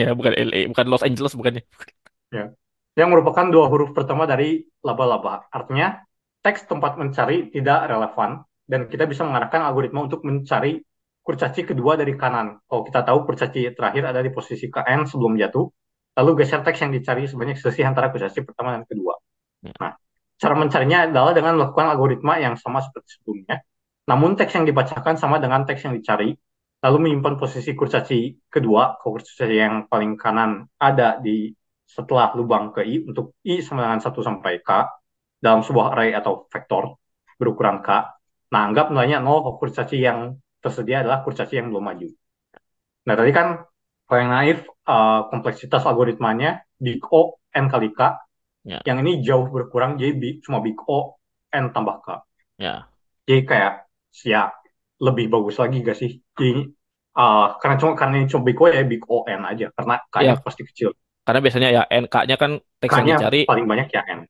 Ya, bukan LA, bukan Los Angeles bukannya. ya. Yang merupakan dua huruf pertama dari laba-laba. Artinya teks tempat mencari tidak relevan dan kita bisa mengarahkan algoritma untuk mencari kurcaci kedua dari kanan. Kalau kita tahu kurcaci terakhir ada di posisi KN sebelum jatuh, lalu geser teks yang dicari sebanyak selisih antara kurcaci pertama dan kedua. Nah, cara mencarinya adalah dengan melakukan algoritma yang sama seperti sebelumnya. Namun teks yang dibacakan sama dengan teks yang dicari, lalu menyimpan posisi kurcaci kedua, kurcaci yang paling kanan ada di setelah lubang ke I untuk I sama dengan 1 sampai K dalam sebuah array atau vektor berukuran K. Nah, anggap nilainya 0 kalau kurcaci yang tersedia adalah kurcaci yang belum maju. Nah, tadi kan kalau yang naif, uh, kompleksitas algoritmanya big O n kali K. ya, Yang ini jauh berkurang, jadi big, cuma big O n tambah K. ya, Jadi kayak ya lebih bagus lagi gak sih? Jadi, uh, karena cuma karena ini cuma big O ya big O n aja, karena K-nya ya. pasti kecil. Karena biasanya ya NK-nya kan teks yang K-nya dicari, paling banyak ya n.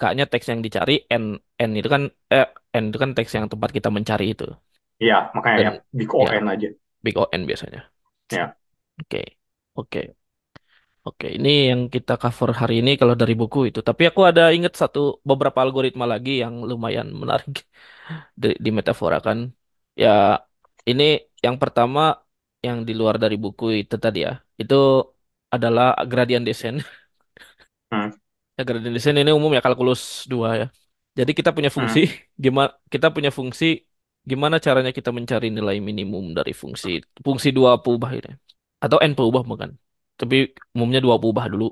K-nya teks yang dicari, N N itu kan eh N itu kan teks yang tempat kita mencari itu. Iya, makanya Dan ya big O ya, n aja. big O N biasanya. Ya. Oke. Oke. Oke, ini yang kita cover hari ini kalau dari buku itu. Tapi aku ada ingat satu beberapa algoritma lagi yang lumayan menarik di, di metafora kan. Ya, ini yang pertama yang di luar dari buku itu tadi ya. Itu adalah gradient descent. Hmm. Ya, gradient descent ini umum ya kalkulus 2 ya. Jadi kita punya fungsi Hmm. gimana kita punya fungsi gimana caranya kita mencari nilai minimum dari fungsi fungsi dua peubah ini atau n peubah bukan. Tapi umumnya dua peubah dulu.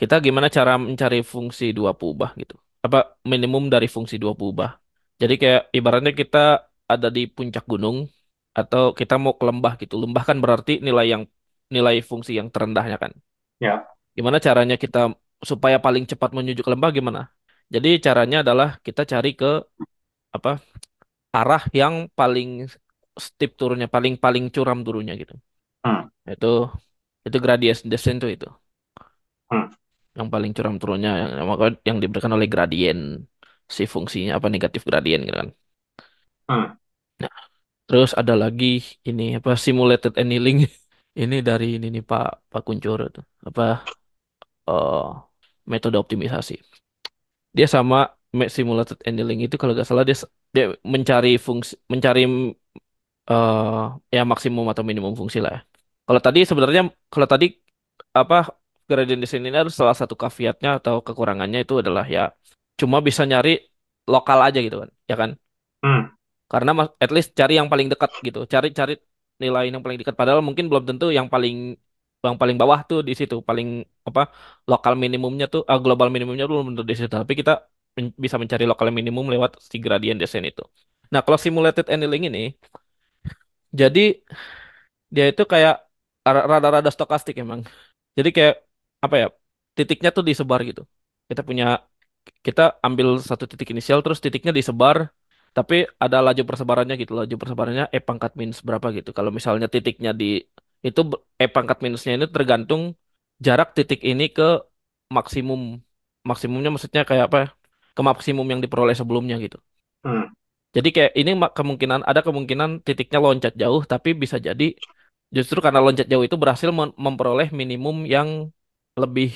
Kita gimana cara mencari fungsi dua peubah gitu. Apa minimum dari fungsi dua peubah. Jadi kayak ibaratnya kita ada di puncak gunung atau kita mau ke lembah gitu. Lembah kan berarti nilai yang nilai fungsi yang terendahnya kan. Ya. Gimana caranya kita supaya paling cepat menuju ke lembah gimana? Jadi caranya adalah kita cari ke apa arah yang paling steep turunnya, paling paling curam turunnya gitu. Hmm. Itu itu gradient descent tuh itu. Hmm. Yang paling curam turunnya yang maka yang diberikan oleh gradien si fungsinya apa negatif gradien gitu kan. Hmm. Nah, terus ada lagi ini apa simulated annealing. Ini dari ini nih Pak Pak Kuncoro tuh. Apa eh, metode optimisasi. Dia sama ma- simulated annealing itu kalau nggak salah dia dia mencari fungsi mencari eh ya maksimum atau minimum fungsi lah ya. Kalau tadi sebenarnya kalau tadi apa gradient descent ini adalah salah satu caveatnya atau kekurangannya itu adalah ya cuma bisa nyari lokal aja gitu kan, ya kan? Hmm. Karena at least cari yang paling dekat gitu, cari-cari nilai yang paling dekat. Padahal mungkin belum tentu yang paling yang paling bawah tuh di situ, paling apa lokal minimumnya tuh, ah, global minimumnya belum tentu di situ. Tapi kita men- bisa mencari lokal minimum lewat si gradient descent itu. Nah, kalau simulated annealing ini, jadi dia itu kayak rada-rada stokastik emang. Jadi kayak apa ya, titiknya tuh disebar gitu. kita punya kita ambil satu titik inisial terus titiknya disebar tapi ada laju persebarannya gitu laju persebarannya e pangkat minus berapa gitu kalau misalnya titiknya di itu e pangkat minusnya ini tergantung jarak titik ini ke maksimum maksimumnya maksudnya kayak apa ya? ke maksimum yang diperoleh sebelumnya gitu Hmm, jadi kayak ini kemungkinan ada kemungkinan titiknya loncat jauh tapi bisa jadi justru karena loncat jauh itu berhasil mem- memperoleh minimum yang lebih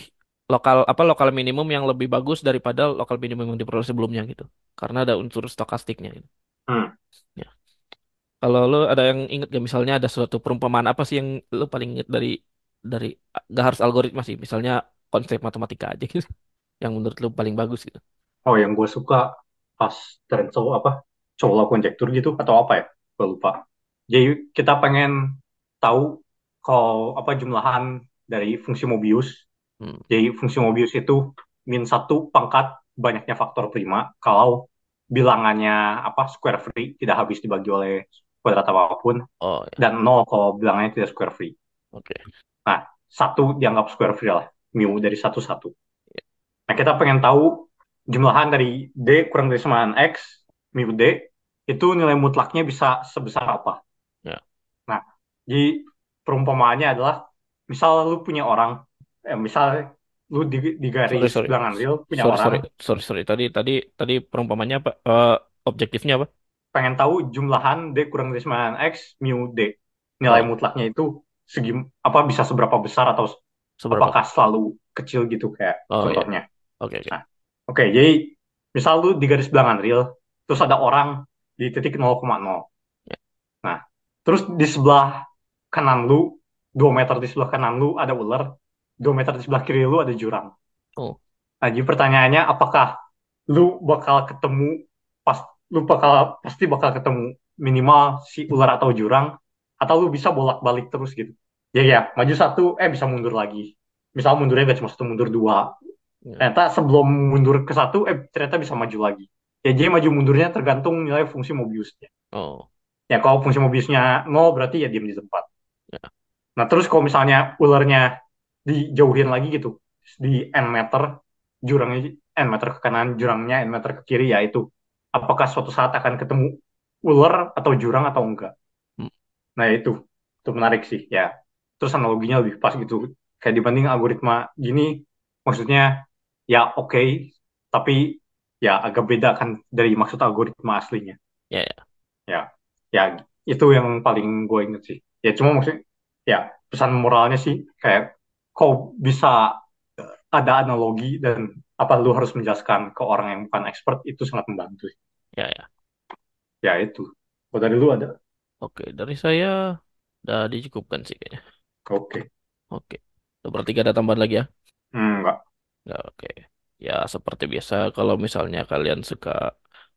lokal apa lokal minimum yang lebih bagus daripada lokal minimum yang diperoleh sebelumnya gitu. Karena ada unsur stokastiknya gitu. hmm. Ya. Kalau lo ada yang inget gak misalnya ada suatu perumpamaan apa sih yang lo paling inget dari dari gak harus algoritma sih, misalnya konsep matematika aja gitu yang menurut lo paling bagus gitu. Oh, yang gue suka pas Trenzo apa? Cola konjektur gitu atau apa ya? Gue lupa. Jadi kita pengen tahu kalau apa jumlahan dari fungsi Mobius. Hmm. Jadi fungsi Mobius itu min satu pangkat banyaknya faktor prima kalau bilangannya apa square free tidak habis dibagi oleh kuadrat apa pun Oh ya, dan nol kalau bilangannya tidak square free. oke. Nah, satu dianggap square free lah, mu dari satu satu. Nah, kita pengen tahu jumlahan dari D kurang dari sama X, mu D, itu nilai mutlaknya bisa sebesar apa. Jadi perumpamaannya adalah, misal lu punya orang, eh, misal lu di, di sorry garis sorry. bilangan real punya Sorry sorry orang, sorry sorry tadi tadi tadi perumpamannya apa? Eh, objektifnya apa? pengen tahu jumlahan D kurang dari sama dengan X, mu D. Nilai Oh, mutlaknya itu segi, apa bisa seberapa besar atau seberapa? apakah selalu kecil gitu kayak Oh ya, contohnya. oke oke. Nah, Oke, jadi misal lu di garis bilangan real, terus ada orang di titik 0,0. Ya. Nah, terus di sebelah kanan lu, 2 meter di sebelah kanan lu ada ular, 2 meter di sebelah kiri lu ada jurang. Oh, Nah, jadi pertanyaannya apakah lu bakal ketemu pas lu bakal pasti bakal ketemu minimal si ular atau jurang atau lu bisa bolak-balik terus gitu. Ya ya, maju satu eh bisa mundur lagi. Misal mundurnya gak cuma satu mundur dua, ya. ternyata sebelum mundur ke satu eh ternyata bisa maju lagi ya jadi maju mundurnya tergantung nilai fungsi Mobiusnya Oh, ya kalau fungsi Mobiusnya nol berarti ya diam di tempat. Nah terus kalau misalnya ularnya dijauhin lagi gitu di n meter jurangnya n meter ke kanan jurangnya n meter ke kiri ya itu. Apakah suatu saat akan ketemu ular atau jurang atau enggak? Hmm, nah itu. Itu menarik sih ya. Terus analoginya lebih pas gitu. Kayak dibanding algoritma gini maksudnya ya oke tapi ya agak beda kan dari maksud algoritma aslinya. Ya ya. ya ya itu yang paling gue inget sih ya cuma maksudnya ya pesan moralnya sih kayak kau bisa ada analogi dan apa lu harus menjelaskan ke orang yang bukan expert itu sangat membantu sih. Ya, ya. ya itu kalau dari lu ada Oke, dari saya udah dicukupkan sih kayaknya. oke Oke. Lo bertiga ada tambahan lagi ya? Hmm, enggak oke. Ya, seperti biasa kalau misalnya kalian suka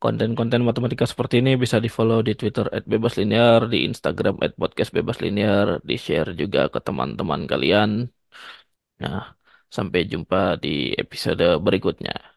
konten-konten matematika seperti ini bisa di-follow di Twitter @bebaslinear, di Instagram @podcastbebaslinear, di-share juga ke teman-teman kalian. Nah, sampai jumpa di episode berikutnya.